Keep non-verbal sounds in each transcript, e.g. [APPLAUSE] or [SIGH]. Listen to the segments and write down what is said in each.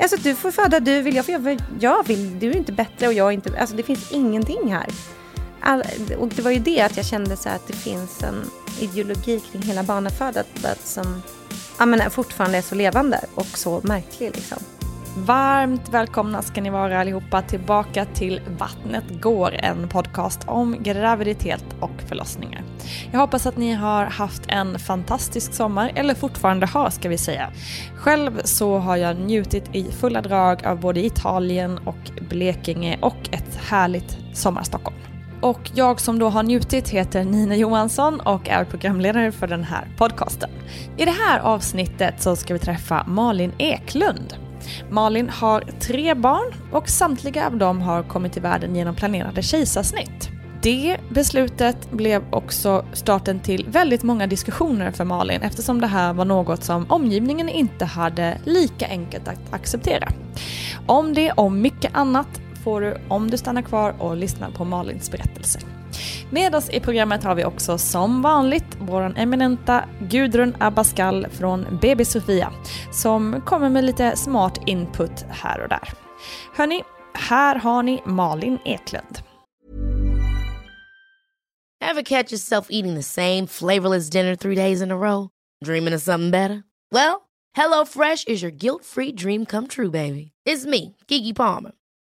Alltså du får föda du vill, jag får göra jag vill. Du är inte bättre och jag är inte... Alltså det finns ingenting här. All, och det var ju det att jag kände så att det finns en ideologi kring hela barnafödandet som ja, men fortfarande är så levande och så märklig liksom. Varmt välkomna ska ni vara allihopa tillbaka till Vattnet går, en podcast om graviditet och förlossningar. Jag hoppas att ni har haft en fantastisk sommar, eller fortfarande har ska vi säga. Själv så har jag njutit i fulla drag av både Italien och Blekinge och ett härligt sommarstockholm. Och jag som då har njutit heter Nina Johansson och är programledare för den här podcasten. I det här avsnittet så ska vi träffa Malin Eklund. Malin har tre barn och samtliga av dem har kommit till världen genom planerade kejsarsnitt. Det beslutet blev också starten till väldigt många diskussioner för Malin eftersom det här var något som omgivningen inte hade lika enkelt att acceptera. Om det och mycket annat får du om du stannar kvar och lyssnar på Malins berättelse. Med oss i programmet har vi också som vanligt vår eminenta Gudrun Abascal från BB Sofia som kommer med lite smart input här och där. Hörni, här har ni Malin Eklund. Have catch yourself eating the same flavorless dinner three days in a row? Dreaming of something better? Well, hello fresh is your guilt free dream come true baby. It's me, Gigi Palmer.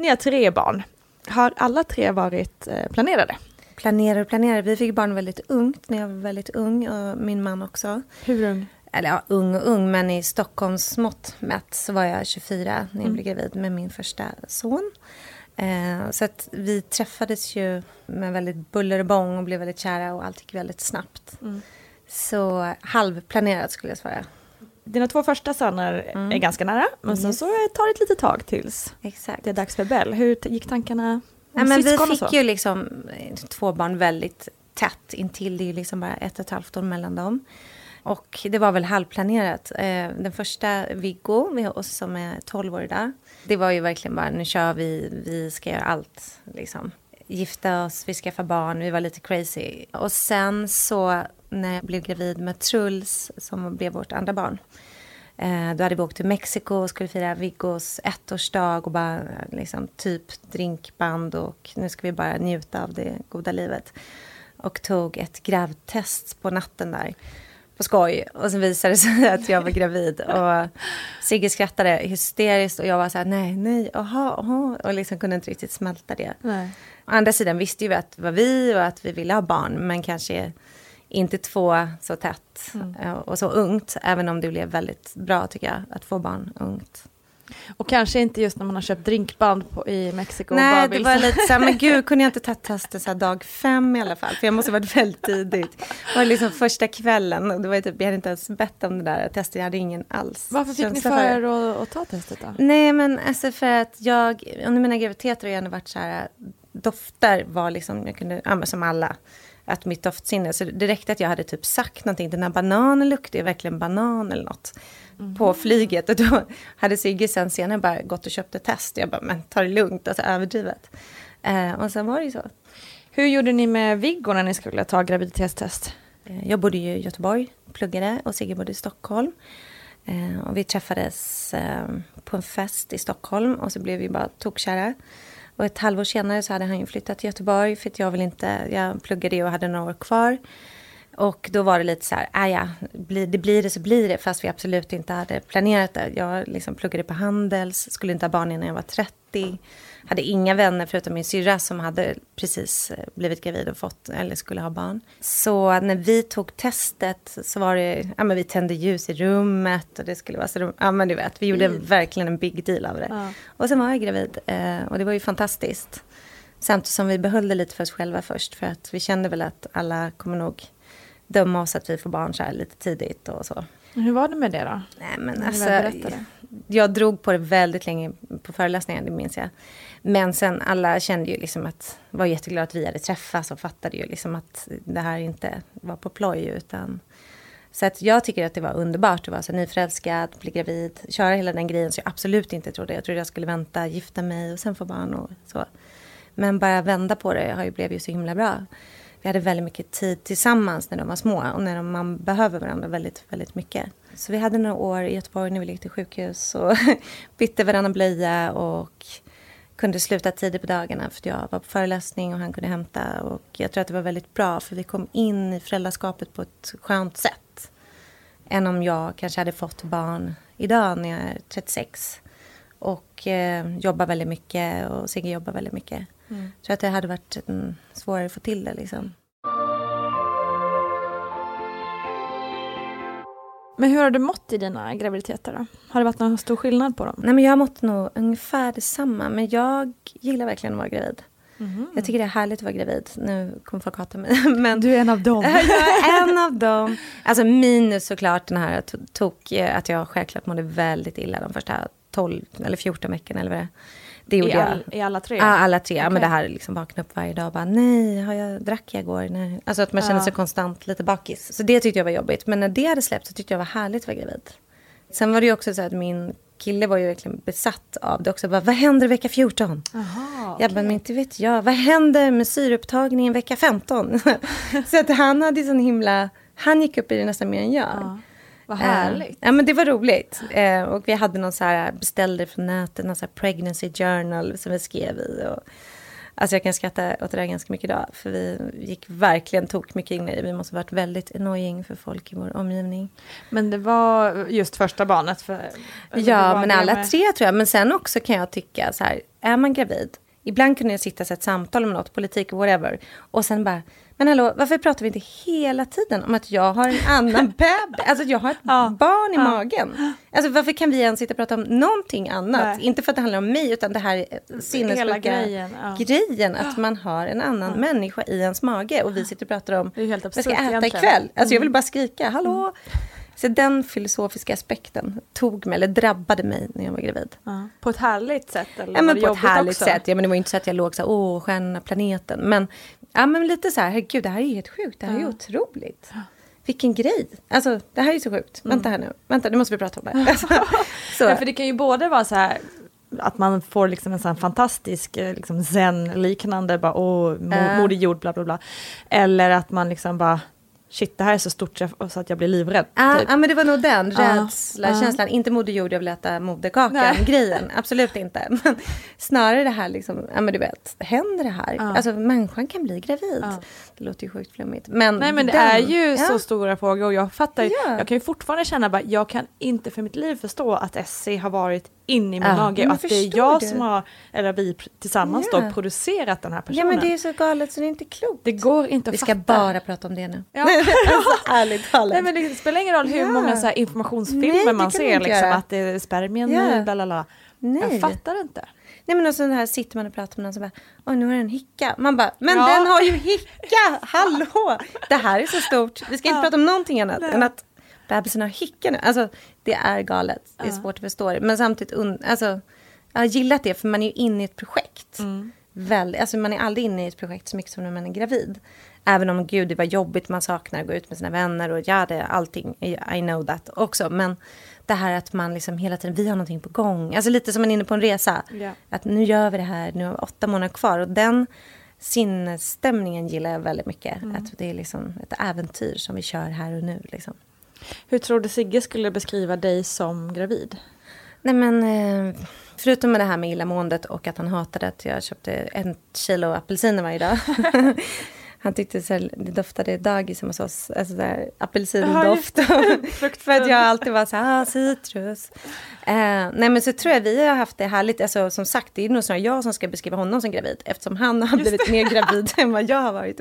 Ni har tre barn. Har alla tre varit eh, planerade? Planerar och planerar. Vi fick barn väldigt ungt, när jag var väldigt ung och min man också. Hur ung? Eller ja, ung och ung, men i Stockholms mått mätt så var jag 24 när jag Mm. blev gravid med min första son. Eh, så att vi träffades ju med väldigt buller och bång och blev väldigt kära och allt gick väldigt snabbt. Mm. Så halvplanerat skulle jag svara. Dina två första söner är ganska nära, men sen Yes. så tar det ett litet tag tills Exakt. det är dags för Bell. Hur gick tankarna? Ja, men vi fick ju liksom eh, två barn väldigt tätt intill. Det är ju liksom bara ett och ett halvt år mellan dem. Och det var väl halvplanerat. Eh, Den första, Viggo, som är 12 år idag. Det var ju verkligen bara, nu kör vi, vi ska göra allt. Liksom. Gifta oss, vi skaffar barn, vi var lite crazy. Och sen så när jag blev gravid med Truls, som blev vårt andra barn. Eh, då hade vi åkt till Mexiko och skulle fira Viggos ettårsdag och bara liksom typ drinkband och nu ska vi bara njuta av det goda livet. Och tog ett gravtest på natten där. på skoj. Och så visade det sig [LAUGHS] att jag var gravid. Och Sigge skrattade hysteriskt och jag var så här, nej, nej, aha, aha. Och liksom kunde inte riktigt smälta det. Nej. Å andra sidan visste ju att det var vi och att vi ville ha barn, men kanske inte två så tätt eh, och så ungt, även om det blev väldigt bra tycker jag, att få barn ungt. Och kanske inte just när man har köpt drinkband på, i Mexiko. och Nej, det var lite så här, men [LAUGHS] gud, kunde jag inte tagit testet så dag fem i alla fall? För jag måste ha varit väldigt tidigt. Det var liksom första kvällen, och det var typ, jag hade inte ens bett om det där testet, jag hade ingen alls Varför fick ni för er att, att ta testet då? Nej, men alltså för att jag, under mina graviditeter har jag ändå varit så här, dofter var liksom, jag kunde, ja men som alla, att mitt doftsinne, så det räckte att jag hade typ sagt någonting, den här bananen luktar ju verkligen banan eller något, på flyget. Och då hade Sigge sen senare bara gått och köpt ett test, jag bara, men ta det lugnt, alltså överdrivet. Eh, och sen var det ju så. Hur gjorde ni med Viggo när ni skulle ta graviditetstest? Eh, Jag bodde ju i Göteborg, pluggade, och Sigge bodde i Stockholm. Eh, och vi träffades eh, på en fest i Stockholm och så blev vi bara tokkära. Och ett halvår senare så hade han ju flyttat till Göteborg för att jag vill inte, jag pluggade ju och hade några år kvar. Och då var det lite så här, ah, ja, blir det blir det så blir det, fast vi absolut inte hade planerat det. Jag liksom pluggade på Handels, skulle inte ha barn innan jag var 30. Hade inga vänner förutom min syrra som hade precis eh, blivit gravid och fått, eller skulle ha barn. Så när vi tog testet så var det, ja men vi tände ljus i rummet och det skulle vara så, ja men du vet, vi gjorde verkligen en big deal av det. Ja. Och sen var jag gravid eh, och det var ju fantastiskt. Samtidigt som vi behöll det lite för oss själva först för att vi kände väl att alla kommer nog döma oss att vi får barn så här lite tidigt och så. Hur var det med det då? Nej men alltså, jag drog på det väldigt länge på föreläsningar, det minns jag. Men sen alla kände ju liksom att, var jätteglada att vi hade träffats och fattade ju liksom att det här inte var på ploj utan så att jag tycker att det var underbart att vara så nyförälskad, bli gravid, köra hela den grejen som jag absolut inte trodde. Jag trodde jag skulle vänta, gifta mig och sen få barn och så. Men bara vända på det har ju, blev ju så himla bra. Vi hade väldigt mycket tid tillsammans när de var små och när de, man behöver varandra väldigt, väldigt mycket. Så vi hade några år i Göteborg när vi lekte sjukhus och [LAUGHS] bytte varannan blöja och kunde sluta tidigt på dagarna för att jag var på föreläsning och han kunde hämta. Och jag tror att det var väldigt bra för vi kom in i föräldraskapet på ett skönt sätt. Än om jag kanske hade fått barn idag när jag är 36 och eh, jobbar väldigt mycket och Sigge jobbar väldigt mycket. Mm. Jag tror att det hade varit svårare att få till det liksom. Men hur har du mått i dina graviditeter då? Har det varit någon stor skillnad på dem? Nej men jag har mått nog ungefär detsamma men jag gillar verkligen att vara gravid. Mhm. Jag tycker det är härligt att vara gravid. Nu kommer folk hata mig. [LAUGHS] Men Du är en av dem. [LAUGHS] jag är en av dem. Alltså minus såklart den här to- tok, eh, att jag självklart mådde väldigt illa de första 12 eller 14 veckorna eller vad det är. Det gjorde I, jag. all, I alla tre? Ja, alla tre. Ja, men det här liksom vakna upp varje dag och bara nej, har jag, drack jag igår? Nej. Alltså att man känner sig konstant lite bakis. Så det tyckte jag var jobbigt. Men när det hade släppt så tyckte jag var härligt att vara gravid. Sen var det ju också så att min kille var ju verkligen besatt av det också. Bara, vad händer vecka 14? Aha, Jag bara, men inte vet jag. Vad händer med syreupptagningen vecka 15? [LAUGHS] så att han hade ju sån himla... Han gick upp i det nästan mer än jag. Ja. Vad Eh, härligt. ja men det var roligt. Eh, och vi hade någon så här, beställde från nätet, någon så här pregnancy journal som vi skrev i. Och, alltså jag kan skratta åt det där ganska mycket idag. För vi gick verkligen tok mycket in i det. Vi måste ha varit väldigt annoying för folk i vår omgivning. Men det var just första barnet? För, Ja, men alla med- tre tror jag. Men sen också kan jag tycka så här, är man gravid, ibland kunde jag sitta och ett samtal om något, politik, whatever, och sen bara, men hallå, varför pratar vi inte hela tiden om att jag har en annan [LAUGHS] bebis, alltså jag har ett Ja. barn i Ja. magen? Alltså varför kan vi ens sitta och prata om någonting annat? Nej. Inte för att det handlar om mig, utan det här är sinnessjuka grejen, ja. grejen, att man har en annan människa i ens mage och vi sitter och pratar om vad ska jag äta egentligen. ikväll? Alltså jag vill Mm. bara skrika, hallå? Så den filosofiska aspekten tog mig, eller drabbade mig när jag var gravid. Ja. På ett härligt sätt? Eller Ja, men på ett härligt också? sätt. Ja, men det var inte så att jag låg så här, åh, stjärnorna, planeten. Men, ja, men lite så här, herregud, det här är ju helt sjukt. Det här är ju otroligt. Vilken grej. Alltså, det här är ju så sjukt. Vänta här nu. Vänta, nu måste vi prata om det. Alltså, [LAUGHS] så. Ja, för det kan ju både vara så här att man får liksom en sån fantastisk eh, liksom zen-liknande, bara åh, Ja. moder jord, bla bla bla. Eller att man liksom bara, shit det här är så stort så att jag blir livrädd. Ja, typ. ja, men det var nog den rädsla, ja. känslan. Inte Moder Jord, jag vill äta Nej. moderkakan-grejen. Absolut inte. [LAUGHS] Men snarare det här liksom, ja men du vet, händer det här? Ja. Alltså människan kan bli gravid. Ja. Det låter ju sjukt flummigt. Men Nej men det den, är ju så stora frågor och jag fattar Ja. jag kan ju fortfarande känna bara, jag kan inte för mitt liv förstå att Essie har varit inne i min Ja, mage och att det är jag du? som har, eller vi tillsammans Ja. då, producerat den här Ja personen. men det är så galet så det är inte klokt. Det går inte att Vi ska fatta. bara prata om det nu. Ja. [LAUGHS] alltså, ärligt talat. Nej men det spelar ingen roll hur Ja. många så här Nej, informationsfilmer det man ser liksom göra. att det är spermien Ja. bla bla bla. Nej. Jag fattar inte. Nej men och så här sitter man och pratar med någon som bara, oj nu har den hicka. Man bara, men Ja. den har ju hicka, hallå! Det här är så stort. Vi ska inte Ja. prata om någonting annat Nej. än att bebisen har hicka nu. Alltså det är galet, det är svårt att förstå det. Men samtidigt, alltså, jag har gillat det för man är ju inne i ett projekt. Mm. Väl, alltså man är aldrig inne i ett projekt så mycket som när man är gravid. Även om gud det var jobbigt, man saknar att gå ut med sina vänner och ja, det, allting, I know that också. Men det här att man liksom hela tiden, vi har någonting på gång. Alltså lite som man är inne på en resa. Ja. Att nu gör vi det här, nu har vi åtta månader kvar. Och den sinnesstämningen gillar jag väldigt mycket. Mm. Att det är liksom ett äventyr som vi kör här och nu. Liksom. Hur tror du Sigge skulle beskriva dig som gravid? Nej men, eh, förutom med det här med illamåendet och att han hatade att jag köpte en kilo apelsiner varje dag. [LAUGHS] han tyckte så här, det doftade dagis hemma hos oss, alltså så här, apelsindoft. För att jag alltid var så här, ah, citrus. Eh, nej men så tror jag vi har haft det härligt, alltså som sagt det är nog snarare jag som ska beskriva honom som gravid. Eftersom han har blivit mer gravid [LAUGHS] än vad jag har varit.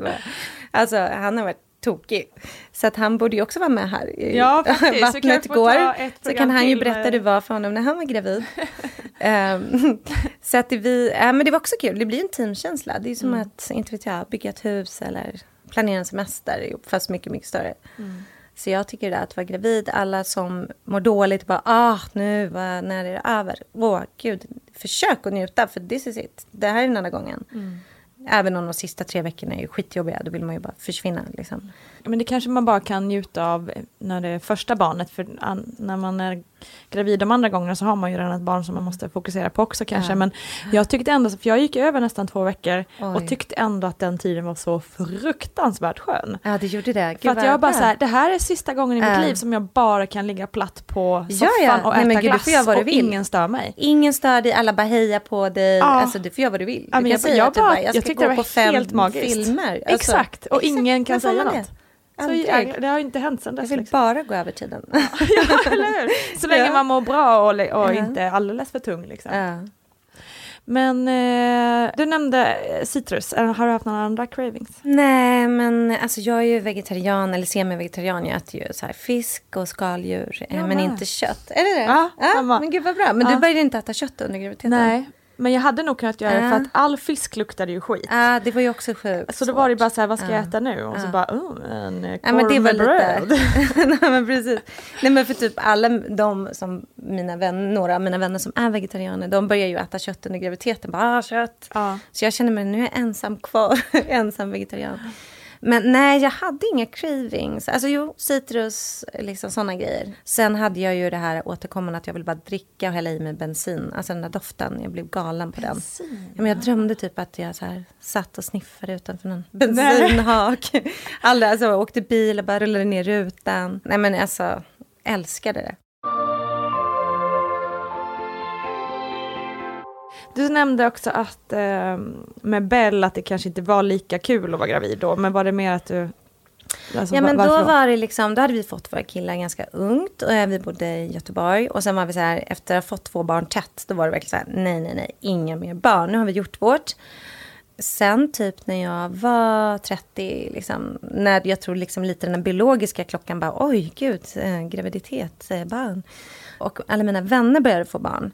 Alltså han har varit tokig. Så att han borde ju också vara med här Ja. [LAUGHS] Vi Vattnet får går. Så kan han ju berätta med- hur det var för honom när han var gravid. [LAUGHS] Ehm, [LAUGHS] så att det, vi, ja, men det var också kul, det blir en teamkänsla. Det är som Mm. att, inte vet jag, bygga ett hus eller planera en semester fast mycket, mycket större. Mm. Så jag tycker det där att vara gravid, alla som mår dåligt, bara ah, nu, när är det över? Åh, gud, försök att njuta, för this is it. Det här är den enda gången. Mm. Även om de sista tre veckorna är skitjobbiga, då vill man ju bara försvinna. Liksom. Men det kanske man bara kan njuta av när det är första barnet. För när man är gravid de andra gångerna så har man ju redan ett barn som man måste fokusera på också kanske. Ja. Men jag tyckte ändå, för jag gick över nästan två veckor och Oj. tyckte ändå att den tiden var så fruktansvärt skön. Ja, det gjorde det. Gud, För att jag bara så här, det här är sista gången i mitt Ja. liv som jag bara kan ligga platt på Ja, soffan ja. och Nej, äta men gud, du glass du och ingen stör mig. Ingen stör dig, alla bara hejar på dig. Ja. Alltså, du får göra vad du vill. Du Ja, men jag- jag att du bara- bara, jag jag tyckte det var helt magiskt. filmer. Alltså, exakt, och ingen kan får säga något. det? Så Aldrig. jag, det har inte hänt sedan Jag dess. vill Liksom. bara gå över tiden. [LAUGHS] ja, eller hur? Så länge Ja. man mår bra och, och Ja. inte alldeles för tung. Liksom. ja. Men eh, du nämnde eh, citrus, har du haft några andra cravings? Nej, men alltså jag är ju vegetarian eller semi-vegetarian. Jag äter ju så här fisk och skaldjur, eh, Jag men inte kött. Är det det? Ja, samma. men gud vad bra. Men du började inte äta kött under graviditeten? Nej, men jag hade nog kunnat göra det för att all fisk luktade ju skit. Ja, det var ju också sjukt Så då var det bara så här, vad ska jag Ja. äta nu? Och så bara, oh, en eh, Ja, men det var cornbread. lite... [LAUGHS] Nej, men precis. Nej, men för typ alla de som mina vänner, några av mina vänner som är vegetarianer, de börjar ju äta kött under graviditeten. Bara, ah, kött. Ja. Så jag känner mig, nu är jag ensam kvar, [LAUGHS] ensam vegetarian. Men nej, jag hade inga cravings. Alltså jo, citrus, liksom sådana grejer. Sen hade jag ju det här återkommande att jag vill bara dricka och hälla i mig bensin. Alltså den där doften, jag blev galen på den. Ja, men jag drömde typ att jag så här satt och sniffade utanför någon bensinhak. [LAUGHS] Alltså, jag åkte bil och bara rullade ner rutan. Nej men alltså, älskade det. Du nämnde också att eh, med Bell att det kanske inte var lika kul att vara gravid då, men var det mer att du... Alltså, Ja men varför då var det liksom, då hade vi fått våra killar ganska ungt och eh, vi bodde i Göteborg och sen var vi så här, efter att ha fått två barn tätt, då var det verkligen så här, nej nej nej, inga mer barn, nu har vi gjort vårt. Sen typ när jag var 30, liksom, när jag tror liksom lite den biologiska klockan bara, oj gud, eh, graviditet, eh, barn. Och alla mina vänner började få barn.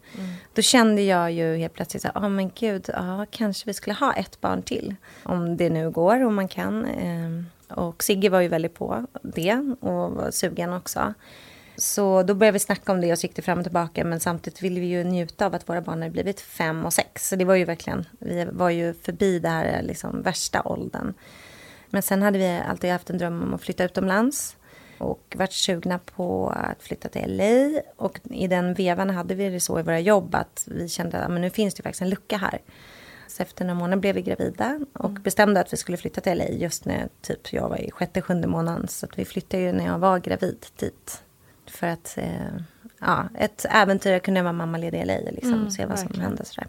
Då kände jag ju helt plötsligt så här, oh, men gud, ja, kanske vi skulle ha ett barn till. Om det nu går, om man kan. Eh, och Sigge var ju väldigt på det och var sugen också. Så då började vi snacka om det och så gick det fram och tillbaka. Men samtidigt ville vi ju njuta av att våra barn hade blivit fem och sex. Så det var ju verkligen, vi var ju förbi det här liksom värsta åldern. Men sen hade vi alltid haft en dröm om att flytta utomlands. Och varit sugna på att flytta till LA. Och i den vevan hade vi det så i våra jobb att vi kände att men nu finns det faktiskt en lucka här. Så efter några månader blev vi gravida och bestämde att vi skulle flytta till LA just när typ jag var i sjätte, sjunde månaden. Så vi flyttade ju när jag var gravid dit. För att, eh, ja, ett äventyr att kunna vara mammaledig i LA liksom, Mm, och se vad som verkligen. hände sådär.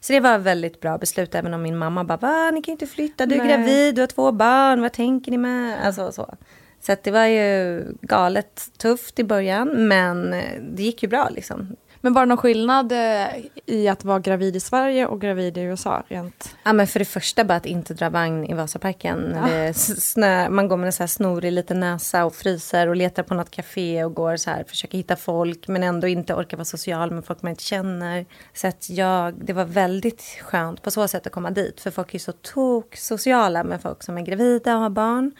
Så det var ett väldigt bra beslut, även om min mamma bara, va, ni kan ju inte flytta, du är Nej. gravid, du har två barn, vad tänker ni med? Alltså så. Så att det var ju galet tufft i början, men eh, det gick ju bra liksom. Men var det någon skillnad eh, i att vara gravid i Sverige och gravid i USA? Rent? Ja, men för det första bara att inte dra vagn i Vasaparken. S- snö, man går med en så här snorig liten näsa och fryser och letar på något café och går så här, försöker hitta folk men ändå inte orkar vara social med folk man inte känner. Så att jag, det var väldigt skönt på så sätt att komma dit. För folk är så tok sociala med folk som är gravida och har barn.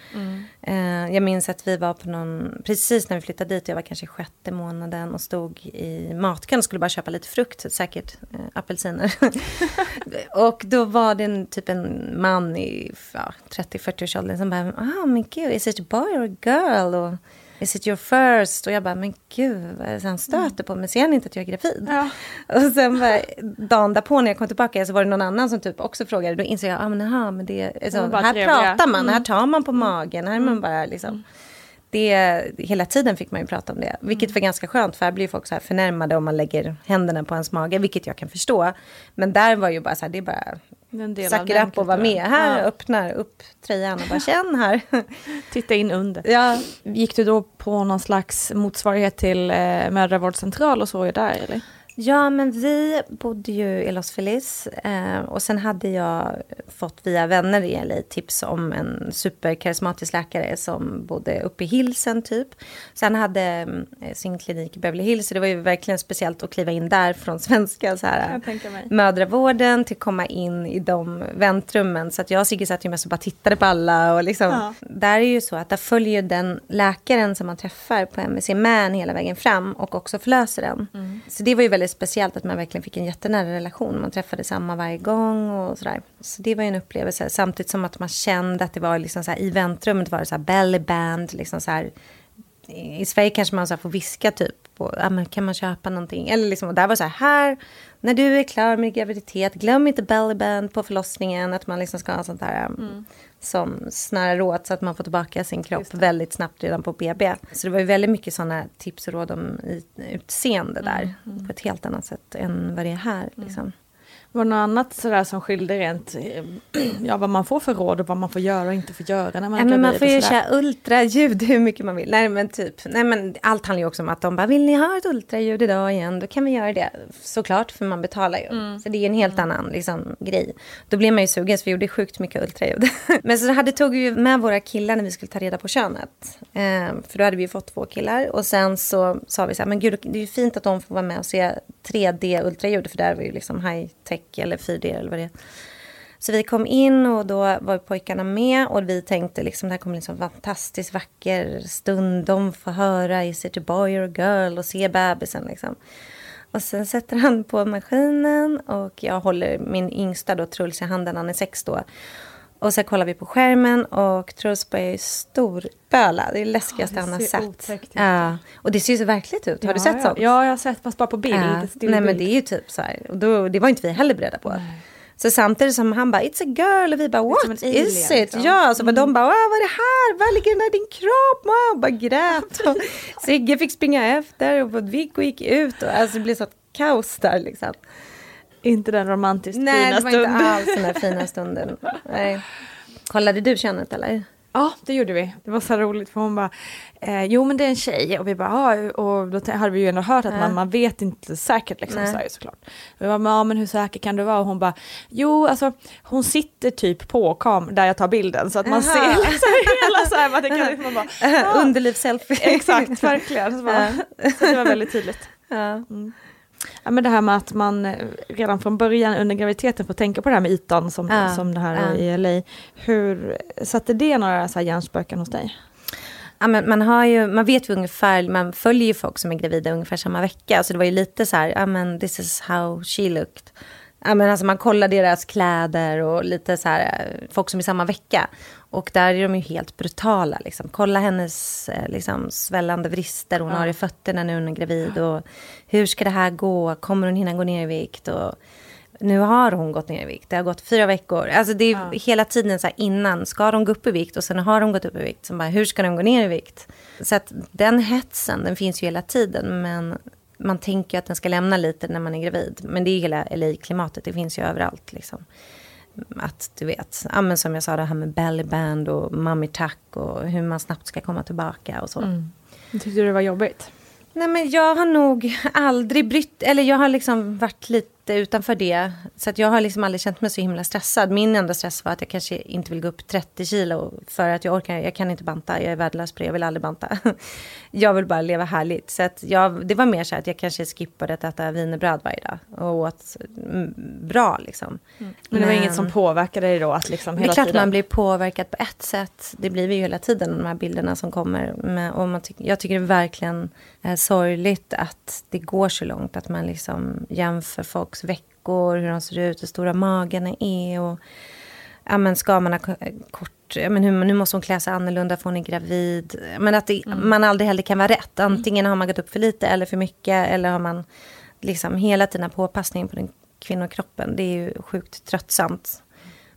Eh, jag minns att vi var på någon, precis när vi flyttade dit, jag var kanske sjätte månaden och stod i matkön och skulle bara köpa lite frukt, säkert eh, apelsiner. [LAUGHS] och då var det en, typ en man i ja, 30-40-årsåldern som bara, ah men gud, is it a boy or a girl? Och, Is it your first? Och jag bara, men gud, vad är det han stöter på mig? Ser han inte att jag är gravid? Ja. Och sen bara, dagen därpå när jag kom tillbaka så var det någon annan som typ också frågade. Då insåg jag, ah, men, aha, men det, alltså, var bara här trevliga. pratar man, Mm. här tar man på magen, här är man bara liksom. Det, hela tiden fick man ju prata om det, vilket var ganska skönt för här blir folk så här förnärmade om man lägger händerna på ens mage, vilket jag kan förstå. Men där var ju bara så här, det är bara Det är en del av suck it den up och vara med. Här, Ja. öppnar upp tröjan och bara känn här. [LAUGHS] Titta in under. ja, Gick du då på någon slags motsvarighet till eh, mödravårdscentral och så är där eller? Ja, men vi bodde ju i Los Feliz eh, och sen hade jag fått via vänner i LA tips om en superkarismatisk läkare som bodde uppe i Hillsen typ. Så han hade mm, sin klinik i Beverly Hills, så det var ju verkligen speciellt att kliva in där från svenska så här, mödravården till komma in i de väntrummen. Så att jag och Sigge satt ju mest och bara tittade på alla. Och liksom, Ja. Där är ju så att där följer ju den läkaren som man träffar på MVC en hela vägen fram och också förlösaren. Så det var ju väldigt speciellt att man verkligen fick en jättenära relation. Man träffade samma varje gång och sådär. Så det var ju en upplevelse. Samtidigt som att man kände att det var liksom så här, i väntrummet var det så här belly band, liksom så här i Sverige kanske man så får viska typ. På, ah, men kan man köpa någonting? Eller liksom, och där var det så här, här, när du är klar med graviditet, glöm inte bellyband på förlossningen. Att man liksom ska ha sånt där um, Mm som snärar åt så att man får tillbaka sin kropp väldigt snabbt redan på BB. Så det var ju väldigt mycket sådana tips och råd om utseende där. På ett helt annat sätt än vad det är här. Liksom. Var det något annat sådär som skilde rent, eh, ja vad man får för råd och vad man får göra och inte får göra när man är Ja, men man får ju köra ultraljud hur mycket man vill. Nej men typ, nej men allt handlar ju också om att de bara, vill ni ha ett ultraljud idag igen? Då kan vi göra det. Såklart, för man betalar ju. Mm. Så det är en helt annan liksom, grej. Då blev man ju sugen, så vi gjorde sjukt mycket ultraljud. [LAUGHS] men så hade, tog vi med våra killar när vi skulle ta reda på könet. Eh, för då hade vi ju fått två killar. Och sen så sa vi så här, men gud, det är ju fint att de får vara med och se 3D-ultraljud. För där var ju liksom high tech eller 4D eller vad det är. Så vi kom in och då var pojkarna med och vi tänkte liksom det här kommer bli en fantastiskt vacker stund. De får höra is it a boy or a girl och se bebisen liksom. Och sen sätter han på maskinen och jag håller min yngsta då Truls i handen, han är sex då. Och så kollar vi på skärmen och Truls börjar ju storböla. Det är det läskigaste det han har sett. Ja. Och det ser ju så verkligt ut. Har du Ja, sett ja. sånt? Ja, jag har sett, fast bara på bild. Ja. Nej men det är ju typ så här. Och då, det var inte vi heller beredda på. Så samtidigt som han bara, it's a girl och vi bara, what is alien, it? liksom. Ja, så var de bara, "Wow, vad är det här? Vad ligger där i din kropp? Och bara grät. [LAUGHS] Och Sigge fick springa efter och Viggo gick ut. Och, alltså det blev så ett kaos där liksom. Inte den romantiskt Nej, fina det var stunden. inte alls den här fina stunden. Nej. Kollade du könet eller? Ja, det gjorde vi. Det var så roligt för hon bara, eh, jo men det är en tjej och vi bara, ja, och då hade vi ju ändå hört att Ja. man, man vet inte säkert liksom Nej. så här, såklart. Vi bara, men, ja men hur säker kan du vara? Och hon bara, jo alltså hon sitter typ på kam där jag tar bilden så att man Jaha. ser liksom hela så här, man, det kan, [LAUGHS] liksom, man bara, ja, Underlivsselfie. exakt, verkligen. Så, bara, så det var väldigt tydligt. Ja. Ja, men det här med att man eh, redan från början under graviditeten får tänka på det här med ytan som, Ja, som det här ja. i LA. Hur satte det några så här hjärnspöken hos dig? Ja, men man, har ju, man vet ju ungefär, man följer ju folk som är gravida ungefär samma vecka. Så det var ju lite så här, ja men this is how she looked. Ja, men alltså man kollar deras kläder och lite så här, eh, folk som är samma vecka. Och där är de ju helt brutala. Liksom. Kolla hennes eh, liksom, svällande vrister hon har i fötterna nu när hon är gravid. Och hur ska det här gå? Kommer hon hinna gå ner i vikt? Och nu har hon gått ner i vikt. Det har gått fyra veckor. Alltså det är Ja. hela tiden så här innan. Ska de gå upp i vikt? Och sen har de gått upp i vikt. Så bara, hur ska de gå ner i vikt? Så att den hetsen, den finns ju hela tiden. Men man tänker ju att den ska lämna lite när man är gravid. Men det är ju hela LA-klimatet. Det finns ju överallt liksom. Att du vet, ja, men som jag sa det här med bellyband och mummy tuck och hur man snabbt ska komma tillbaka och så. Tyckte du det var jobbigt? Nej men jag har nog aldrig brytt, eller jag har liksom varit lite utanför det. Så att jag har liksom aldrig känt mig så himla stressad. Min enda stress var att jag kanske inte vill gå upp 30 kilo. För att jag orkar, jag kan inte banta, jag är värdelös på det, jag vill aldrig banta. [LAUGHS] Jag vill bara leva härligt. Så att jag, det var mer så att jag kanske skippade att äta wienerbröd varje dag. Och åt mm, bra liksom. Men det var inget som påverkade dig då att liksom Det hela är klart tiden? man blir påverkad på ett sätt. Det blir vi ju hela tiden, de här bilderna som kommer. Men, och man ty- jag tycker det verkligen är sorgligt att det går så långt. Att man liksom jämför folks veckor, hur de ser ut, hur stora magarna är. Och, ja, men ska man ha ko- kort... Ja, men hur, nu måste hon klä sig annorlunda för hon är gravid. Men att det, man aldrig heller kan vara rätt. Antingen har man gått upp för lite eller för mycket. Eller har man liksom hela tiden påpassning på den kvinnokroppen. Det är ju sjukt tröttsamt.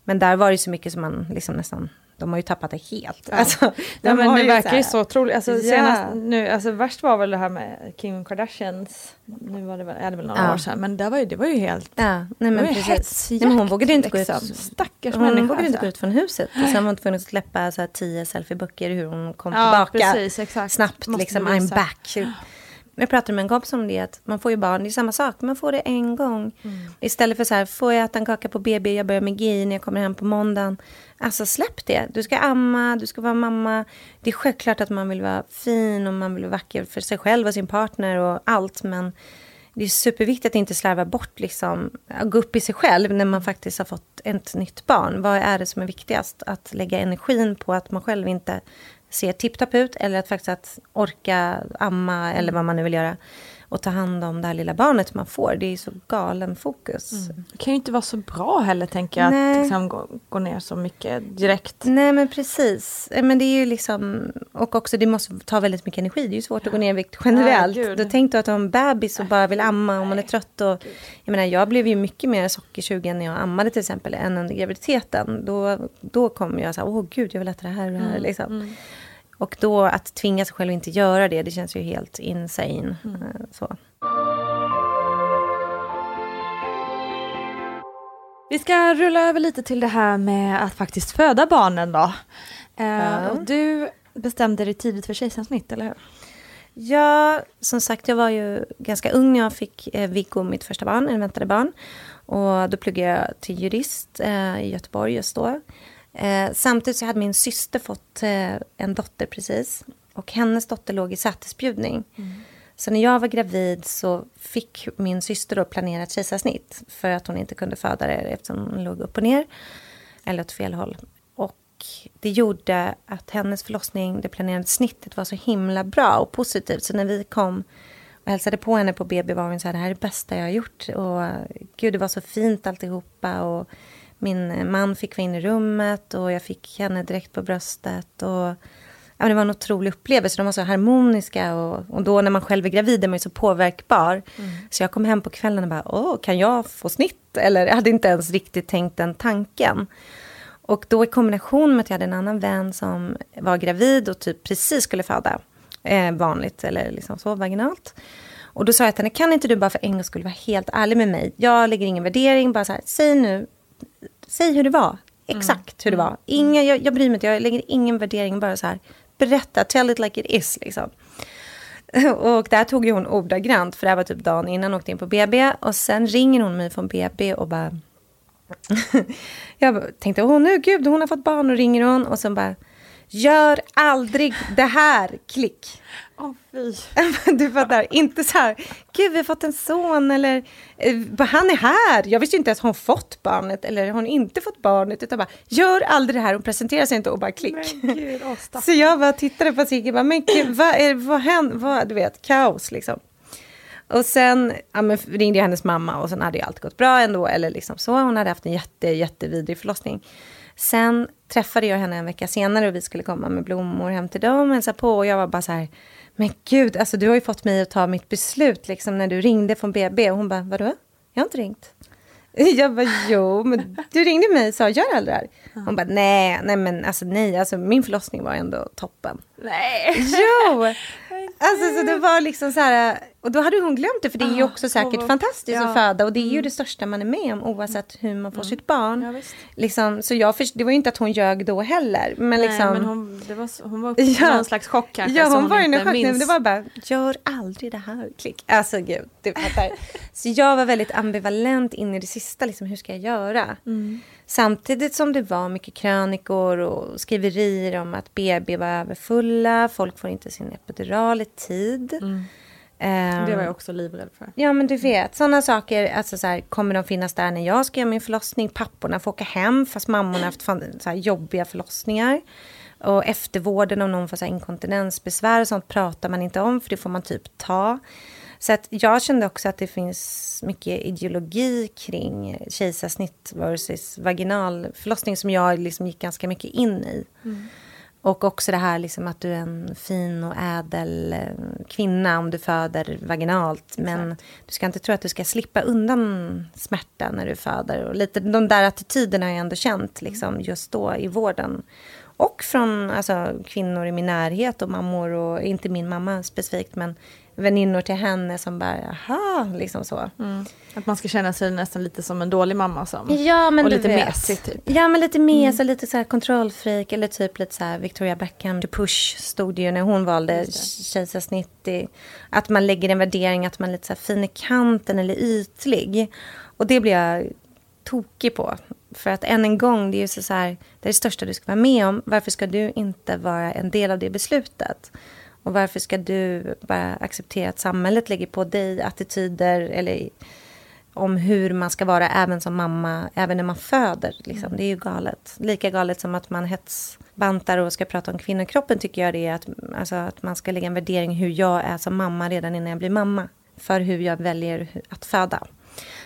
Men där var det så mycket som man liksom nästan... De har ju tappat det helt. Alltså, Ja, de men har det ju verkar ju så otroligt. Alltså, Ja. senast, nu, alltså, värst var väl det här med Kim Kardashians. Nu var det väl, ja, det var några Ja. år sedan. Men det var ju, det var ju helt... Ja, nej det var men ju precis. hetsjakt, Nej, men hon vågade inte gå ut. liksom. Stackars Hon människa. vågade inte alltså. gå ut från huset. Och sen var hon tvungen att släppa så här tio selfieböcker hur hon kom Ja, tillbaka. precis, exakt. Snabbt Måste liksom. I'm back. Jag pratade med en kompis om det, att man får ju barn, det är samma sak, man får det en gång. Mm. Istället för så här, får jag äta en kaka på BB, jag börjar med GI när jag kommer hem på måndagen. Alltså släpp det, du ska amma, du ska vara mamma. Det är självklart att man vill vara fin och man vill vara vacker för sig själv och sin partner och allt, men det är superviktigt att inte slarva bort, liksom, att gå upp i sig själv när man faktiskt har fått ett nytt barn. Vad är det som är viktigast? Att lägga energin på att man själv inte ser tipptopp ut eller att faktiskt att orka amma eller vad man nu vill göra och ta hand om det här lilla barnet man får. Det är så galen fokus. Det kan ju inte vara så bra heller tänker jag. Nej. Att liksom, gå, gå ner så mycket direkt. Nej men precis. Eh, Men det är ju liksom, och också det måste ta väldigt mycket energi. Det är ju svårt att gå ner i vikt generellt. Ja. Då tänkte du att har en bebis och bara vill amma och man är trött. Och, jag menar jag blev ju mycket mer sockersugen när jag ammade till exempel än under graviditeten. Då, då kom jag så här, åh gud jag vill äta det här och det här. Liksom. Och då att tvinga sig själv att inte göra det, det känns ju helt insane. Eh, Så. Vi ska rulla över lite till det här med att faktiskt föda barnen då. Ja. och du bestämde dig tidigt för kejsarsnitt, eller hur? Ja, som sagt, jag var ju ganska ung när jag fick eh, Viggo, mitt första barn, en väntade barn. Och då pluggade jag till jurist eh, i Göteborg just då. Eh, samtidigt så hade min syster fått eh, en dotter precis. Och hennes dotter låg i sätesbjudning. Så när jag var gravid så fick min syster då planera ett kejsarsnitt. För att hon inte kunde föda det eftersom hon låg upp och ner. Eller åt fel håll. Och det gjorde att hennes förlossning, det planerade snittet var så himla bra och positivt. Så när vi kom och hälsade på henne på BB var hon så här, det här är det bästa jag har gjort. Och gud, det var så fint alltihopa. Och min man fick vara inne i rummet och jag fick henne direkt på bröstet. Och ja, det var en otrolig upplevelse. De var så harmoniska. Och, och då när man själv är gravid är man ju så påverkbar. Så jag kom hem på kvällen och bara, åh, kan jag få snitt? Eller jag hade inte ens riktigt tänkt den tanken. Och då i kombination med att jag hade en annan vän som var gravid och typ precis skulle föda eh, vanligt eller liksom så vaginalt. Och då sa jag till henne, kan inte du bara för en gång skulle vara helt ärlig med mig? Jag lägger ingen värdering, bara så här, säg nu, säg hur det var. Exakt hur det var. Inga, jag, jag bryr mig inte, jag lägger ingen värdering, bara så här, berätta, tell it like it is liksom. [LAUGHS] Och där tog ju hon ordagrant, för det här var typ dagen innan hon åkte in på BB. Och sen ringer hon mig från BB och bara... [LAUGHS] jag tänkte, åh nu gud, hon har fått barn och ringer hon. Och sen bara, gör aldrig det här, klick. Åh fy. [LAUGHS] Du fattar, inte så här, gud vi har fått en son eller eh, han är här. Jag visste inte att hon fått barnet eller har hon inte fått barnet. Utan bara, gör aldrig det här, hon presenterar sig inte och bara klick. Men gud. Så jag bara tittade på Sigge, bara, men gud, vad, är, vad händer? Vad, du vet, kaos liksom. Och sen ja, men ringde jag hennes mamma och sen hade ju allt gått bra ändå. Eller liksom så. Hon hade haft en jätte, jättevidrig förlossning. Sen träffade jag henne en vecka senare och vi skulle komma med blommor hem till dem och hälsa på. Och jag var bara så här, men gud, alltså du har ju fått mig att ta mitt beslut liksom när du ringde från BB. Och hon bara, vadå? Jag har inte ringt. [LAUGHS] Jag bara, jo, men du ringde mig och sa, gör aldrig det här. Hon bara, nej, nej men alltså nej, alltså min förlossning var ändå toppen. Nej. Jo! [LAUGHS] Alltså så det var liksom så här, och då hade hon glömt det, för det är ju Ah, också säkert vad- fantastiskt ja. Mm. att föda och det är ju det största man är med om oavsett hur man får sitt barn. Ja, liksom, så jag först, det var ju inte att hon ljög då heller, men liksom. Nej, men hon, det var, hon var [LAUGHS] Ja. någon slags chock kanske. Ja, som hon var i en chock. Nej, men minns. Det var bara, gör aldrig det här. Klick. Alltså gud, du fattar. [LAUGHS] Så jag var väldigt ambivalent in i det sista. Liksom, hur ska jag göra? Mm. Samtidigt som det var mycket krönikor och skriverier om att BB var överfulla. Folk får inte sin epidural i tid. Mm. Det var jag också livrädd för. Ja, men du vet, sådana saker. Alltså så här, kommer de finnas där när jag ska göra min förlossning? Papporna får åka hem fast mammorna har haft så här, jobbiga förlossningar. Och eftervården om någon får så här, inkontinensbesvär och sånt pratar man inte om för det får man typ ta. Så att jag kände också att det finns mycket ideologi kring kejsarsnitt versus vaginal förlossning som jag liksom gick ganska mycket in i. Och också det här liksom att du är en fin och ädel eh, kvinna om du föder vaginalt. Men du ska inte tro att du ska slippa undan smärta när du föder. Och lite de där attityderna har jag ändå känt liksom, just då i vården. Och från alltså, kvinnor i min närhet och mammor och inte min mamma specifikt men väninnor till henne som bara, aha, liksom så. Att man ska känna sig nästan lite som en dålig mamma. Som. Ja, men och lite vet. mesig typ. Ja, men lite mes och lite så här kontrollfreak eller typ lite så här Victoria Beckham, The Push stod ju när hon valde kejsarsnitt. Att man lägger en värdering att man är lite så här fin i kanten eller ytlig. Och det blir jag tokig på. För att än en gång, det är ju så så här, det är det största du ska vara med om. Varför ska du inte vara en del av det beslutet? Och varför ska du bara acceptera att samhället lägger på dig attityder eller om hur man ska vara även som mamma, även när man föder. Liksom. Det är ju galet. Lika galet som att man hetsbantar och ska prata om kvinnokroppen tycker jag det är att, alltså, att man ska lägga en värdering hur jag är som mamma redan innan jag blir mamma. För hur jag väljer att föda.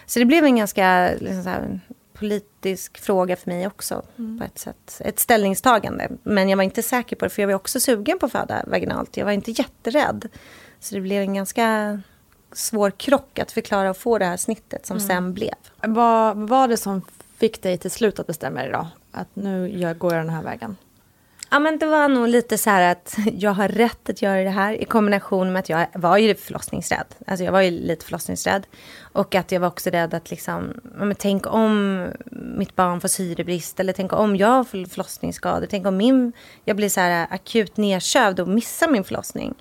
Så det blev en ganska liksom, så här, politisk fråga för mig också på ett sätt. Ett ställningstagande. Men jag var inte säker på det för jag var också sugen på att föda vaginalt. Jag var inte jätterädd. Så det blev en ganska svår krock att förklara och få det här snittet som sen blev. Vad vad var det som fick dig till slut att bestämma dig då? Att nu jag går jag den här vägen. Ja, men det var nog lite så här att [LAUGHS] jag har rätt att göra det här i kombination med att jag var ju förlossningsrädd. Alltså jag var ju lite förlossningsrädd. Och att jag var också rädd att liksom, men tänk om mitt barn får syrebrist eller tänk om jag får förlossningsskador. Tänk om min, jag blir så här akut nedkövd och missar min förlossning.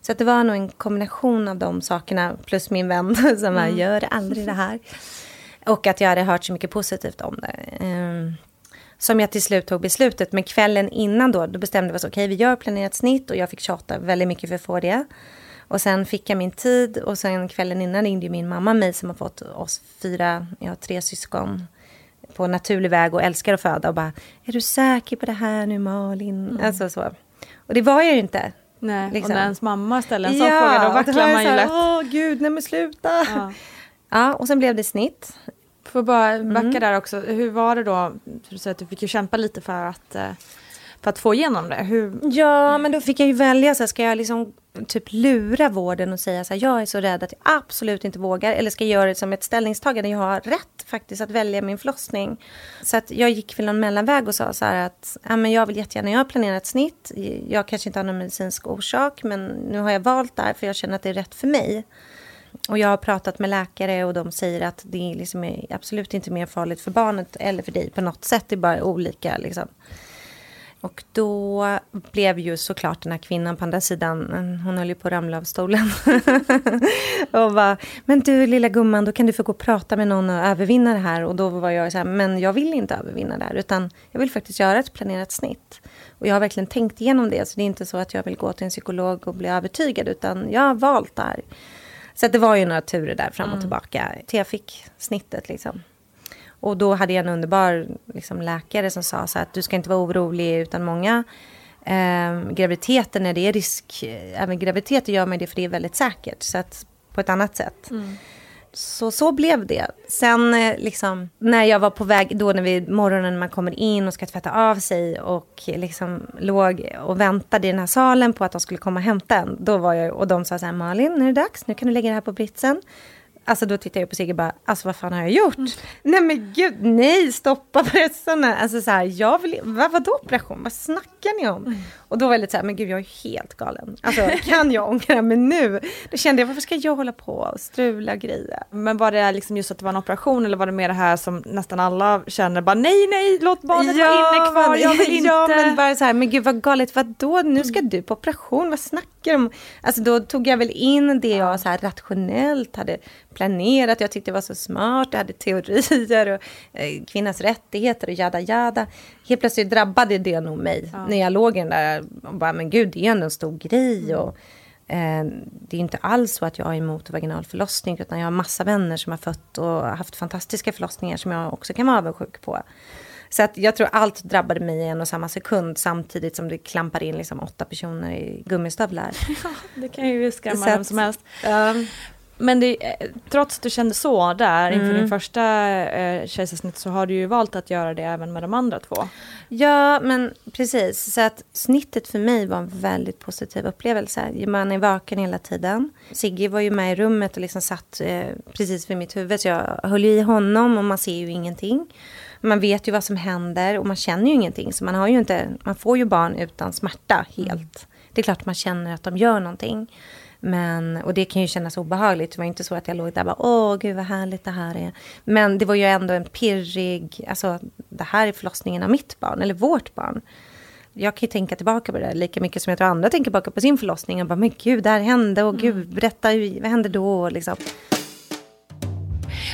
Så att det var nog en kombination av de sakerna plus min vän [LAUGHS] som bara, gör aldrig det här. Och att jag hade hört så mycket positivt om det. Som jag till slut tog beslutet. Men kvällen innan då, då bestämde vi oss, okej vi gör planerat snitt och jag fick tjata väldigt mycket för att få det. Och sen fick jag min tid och sen kvällen innan ringde min mamma mig som har fått oss fyra, jag har tre syskon på naturlig väg och älskar att föda och bara, är du säker på det här nu Malin? Alltså så. Och det var jag ju inte. Nej, Liksom. och när ens mamma ställer en sån fråga då vacklar man ju lätt. Åh gud, nej men sluta. Ja. Ja, och sen blev det snitt. Får bara Mm. backa där också. Hur var det då? Du säger att du fick ju kämpa lite för att, eh, för att få igenom det. Hur, Ja, men då fick jag ju välja. Så här, ska jag liksom typ lura vården och säga så här, jag är så rädd att jag absolut inte vågar. Eller ska jag göra det som ett ställningstagande? Jag har rätt faktiskt att välja min förlossning. Så att jag gick väl någon mellanväg och sa så här att ja, men jag vill jättegärna, jag har planerat snitt. Jag kanske inte har någon medicinsk orsak, men nu har jag valt det här för jag känner att det är rätt för mig. Och jag har pratat med läkare och de säger att det är liksom är absolut inte mer farligt för barnet eller för dig på något sätt. Det är bara olika liksom. Och då blev ju såklart den här kvinnan på andra sidan, hon höll ju på att ramla av stolen. [LAUGHS] och bara, men du lilla gumman, då kan du få gå och prata med någon och övervinna det här. Och då var jag så här, men jag vill inte övervinna det här, utan jag vill faktiskt göra ett planerat snitt. Och jag har verkligen tänkt igenom det, så det är inte så att jag vill gå till en psykolog och bli övertygad, utan jag har valt det här. Så det var ju några turer där fram och tillbaka. Till jag fick snittet liksom. Och då hade jag en underbar liksom, läkare som sa så att du ska inte vara orolig utan många eh, graviditeter när det är risk, även graviditeter gör man det för det är väldigt säkert. Så att på ett annat sätt. Så så blev det. Sen eh, liksom, när jag var på väg, då när vi morgonen när man kommer in och ska tvätta av sig och liksom låg och väntade i den här salen på att de skulle komma och hämta en. Då var jag, och de sa så här, Malin, nu är det dags, nu kan du lägga det här på britsen. Alltså då tittar jag på Sigge och bara, alltså vad fan har jag gjort? Mm. Nej men gud, nej, stoppa [LAUGHS] bröstarna. Alltså så här, jag vill, vad, vadå operation? Vad snackar ni om? Mm. Och då var jag lite så här, men gud jag är helt galen. Alltså kan jag ångra mig nu? Då kände jag, varför ska jag hålla på och strula grejer? Men var det liksom just att det var en operation eller var det mer det här som nästan alla känner, bara nej, nej, låt barnet ja, vara inne kvar, jag vill [LAUGHS] inte. Ja, men bara så här, men gud vad galet, vadå, nu ska du på operation, vad snackar du om? Alltså då tog jag väl in det jag så här rationellt hade planerat, jag tyckte det var så smart, jag hade teorier och eh, kvinnans rättigheter och jada jada. Helt plötsligt drabbade det nog mig ja. när jag låg i den där och bara, men gud, det är ändå en stor grej. Mm. Och, eh, det är inte alls så att jag är emot vaginal förlossning, utan jag har massa vänner som har fött och haft fantastiska förlossningar som jag också kan vara avundsjuk på. Så att jag tror allt drabbade mig i en och samma sekund samtidigt som det klampar in liksom åtta personer i gummistövlar. [LAUGHS] Ja, det kan ju skrämma vem som helst. Um, men det, trots att du kände så där inför mm. din första eh, kejsarsnitt så har du ju valt att göra det även med de andra två. Ja, men precis. Så att snittet för mig var en väldigt positiv upplevelse. Man är vaken hela tiden. Sigge var ju med i rummet och liksom satt eh, precis vid mitt huvud. Så jag höll i honom och man ser ju ingenting. Man vet ju vad som händer och man känner ju ingenting. Så man, har ju inte, man får ju barn utan smärta helt. Mm. Det är klart man känner att de gör någonting. Men, och det kan ju kännas obehagligt. Det var inte så att jag låg där och bara, åh gud vad härligt det här är. Men det var ju ändå en pirrig, alltså det här är förlossningen av mitt barn, eller vårt barn. Jag kan ju tänka tillbaka på det lika mycket som jag tror andra tänker tillbaka på sin förlossning. Och bara, men gud, det här hände och gud, mm. berätta, vad hände då? Liksom.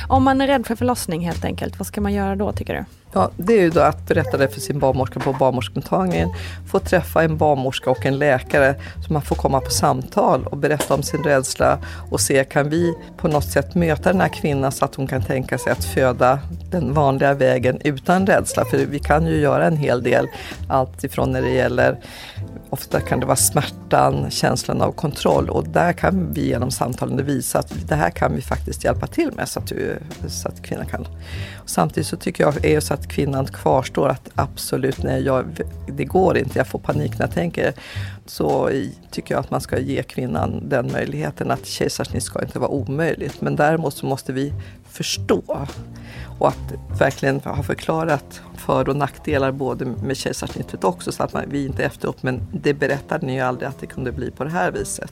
Om man är rädd för förlossning helt enkelt, vad ska man göra då tycker du? Ja, det är ju då att berätta det för sin barnmorska på barnmorskemottagningen. Få träffa en barnmorska och en läkare så man får komma på samtal och berätta om sin rädsla och se kan vi på något sätt möta den här kvinnan så att hon kan tänka sig att föda den vanliga vägen utan rädsla. För vi kan ju göra en hel del, allt ifrån när det gäller Ofta kan det vara smärtan, känslan av kontroll och där kan vi genom samtalen visa att det här kan vi faktiskt hjälpa till med så att, du, så att kvinnan kan. Och samtidigt så tycker jag är det så att kvinnan kvarstår att absolut nej, jag, det går inte, jag får panik när jag tänker. Så tycker jag att man ska ge kvinnan den möjligheten att kejsarsnitt ska inte vara omöjligt. Men däremot så måste vi förstå och att verkligen ha förklarat för och nackdelar både med kejsarsnittet också så att man, vi inte efteråt, men det berättade ni ju aldrig att det kunde bli på det här viset.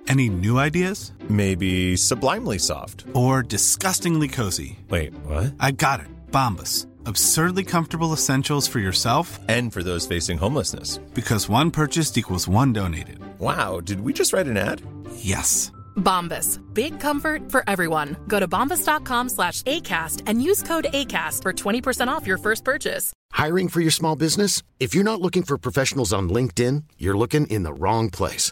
Any new ideas? Maybe sublimely soft or disgustingly cozy. Wait, what? I got it. Bombas. Absurdly comfortable essentials for yourself and for those facing homelessness. Because one purchased equals one donated. Wow, did we just write an ad? Yes. Bombas. Big comfort for everyone. Go to bombas.com slash ACAST and use code ACAST for 20% off your first purchase. Hiring for your small business? If you're not looking for professionals on LinkedIn, you're looking in the wrong place.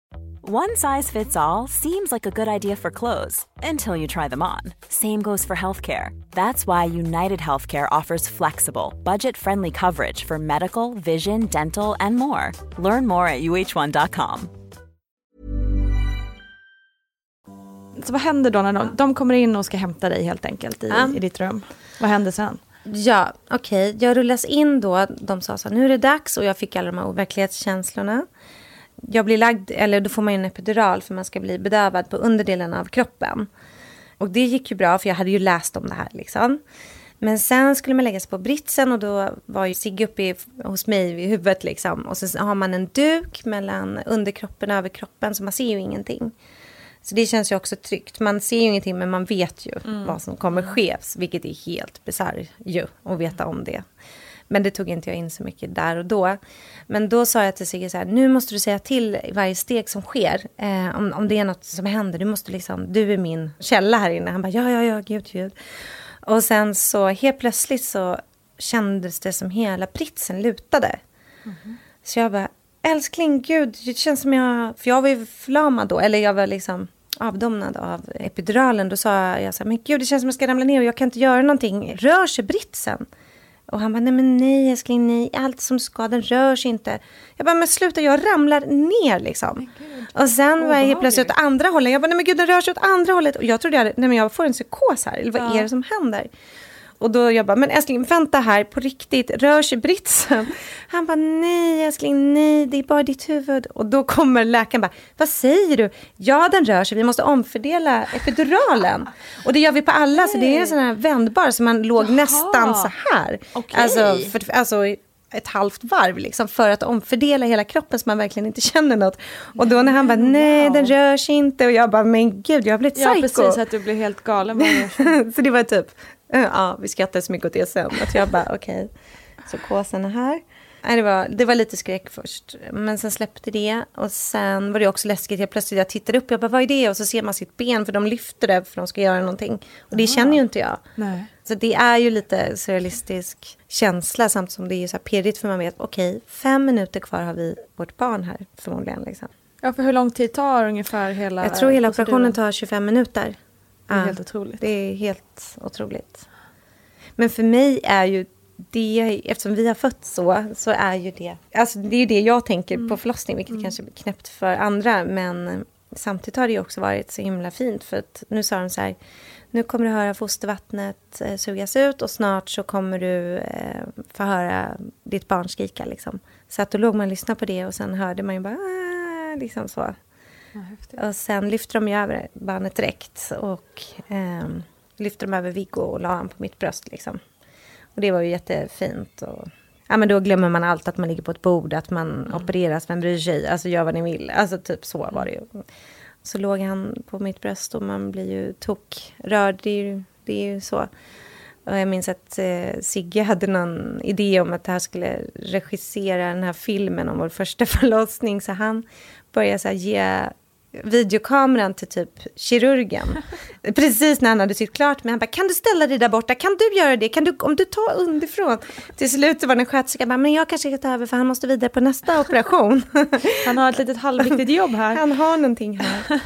One size fits all seems like a good idea for clothes until you try them on. Same goes for healthcare. That's why United Healthcare offers flexible, budget friendly coverage for medical, vision, dental, and more. Learn more at uh1.com. Så vad händer då när de, de kommer in och ska hämta dig helt enkelt i, Ja. i ditt rum? Vad händer sen? Ja, okej. Jag rullas in då. De sa så här, nu är det dags. Och jag fick alla de här overklighetskänslorna. Jag blir lagd, eller då får man en epidural för man ska bli bedövad på underdelen av kroppen. Och det gick ju bra för jag hade ju läst om det här liksom. Men sen skulle man lägga sig på britsen och då var ju Sigge uppe i, hos mig vid huvudet liksom. Och så har man en duk mellan underkroppen och överkroppen så man ser ju ingenting. Så det känns ju också tryggt. Man ser ju ingenting men man vet ju vad som kommer ske. Vilket är helt bisarrt ju att veta om det. Men det tog inte jag in så mycket där och då. Men då sa jag till Sigge så här, nu måste du säga till i varje steg som sker. Eh, om, om det är något som händer, du måste liksom, du är min källa här inne. Han bara, ja, ja, ja, gud, gud. Och sen så helt plötsligt så kändes det som hela pritsen lutade. Så jag bara, älskling, gud, det känns som jag... För jag var ju förlamad då, eller jag var liksom avdomnad av epiduralen. Då sa jag så här, men gud, det känns som jag ska ramla ner och jag kan inte göra någonting. Rör sig britsen? Och han bara, nej men nej älskling, nej, allt som ska, den rör sig inte. Jag bara, men sluta, jag ramlar ner liksom. Och sen var jag helt plötsligt åt andra hållet. Jag bara, nej men gud, den rör sig åt andra hållet. Och jag trodde jag, hade- nej men jag får en psykos här, eller vad är det som händer? Och då jag bara, men älskling vänta här, på riktigt, rör sig britsen? [LAUGHS] Han bara, nej älskling, nej, det är bara ditt huvud. Och då kommer läkaren bara, vad säger du? Ja, den rör sig, vi måste omfördela epiduralen. [LAUGHS] Och det gör vi på alla, så det är en sån här vändbar, så man låg nästan så här. Okej. Alltså, för, alltså ett halvt varv liksom, för att omfördela hela kroppen så man verkligen inte känner något. Och då när han bara, nej den rör sig inte. Och jag bara, men gud jag har blivit Ja, psycho. precis, att du blir helt galen. [LAUGHS] Så det var typ, [LAUGHS] ja vi skrattade så mycket åt det sen. Att jag bara, okej, så kåsen är här. Nej, det, var, det var lite skräck först, men sen släppte det. Och sen var det också läskigt, jag plötsligt jag tittade upp, jag bara, vad är det? Och så ser man sitt ben, för de lyfter det för de ska göra någonting. Och det känner ju inte jag. Nej. Så det är ju lite surrealistisk känsla, samtidigt som det är så här pirrigt, för man vet, okej, fem minuter kvar har vi vårt barn här, förmodligen. Liksom. Ja, för hur lång tid tar ungefär hela Jag tror hela operationen tar 25 minuter. Det är Ja. helt otroligt. Det är helt otroligt. Men för mig är ju det, eftersom vi har fött så, så är ju det, alltså det är ju det jag tänker på förlossning, vilket kanske blir knäppt för andra, men samtidigt har det också varit så himla fint, för att nu sa de så här, nu kommer du höra fostervattnet eh, sugas ut och snart så kommer du eh, få höra ditt barn skrika liksom. Så att då låg man och lyssnade på det och sen hörde man ju bara, ah, liksom så. Och sen lyfte de ju över barnet direkt och ehm, lyfte de över Viggo och la han på mitt bröst liksom. Och det var ju jättefint. Och, ja, men då glömmer man allt, att man ligger på ett bord, att man opereras, vem bryr sig? Alltså gör vad ni vill. Alltså typ så var det ju. Så låg han på mitt bröst och man blir ju tokrörd. Det är ju, det är ju så. Och jag minns att eh, Sigge hade någon idé om att det här skulle regissera den här filmen om vår första [LAUGHS] förlossning. Så han började så här, ge videokameran till typ kirurgen. [LAUGHS] Precis när han hade sytt klart med. Han bara, kan du ställa dig där borta? Kan du göra det? Kan du, om du tar underifrån? Till slut var det en sköterska, bara, men jag kanske ska ta över för han måste vidare på nästa [LAUGHS] operation. [LAUGHS] Han har ett litet halvviktigt jobb här. Han har någonting här.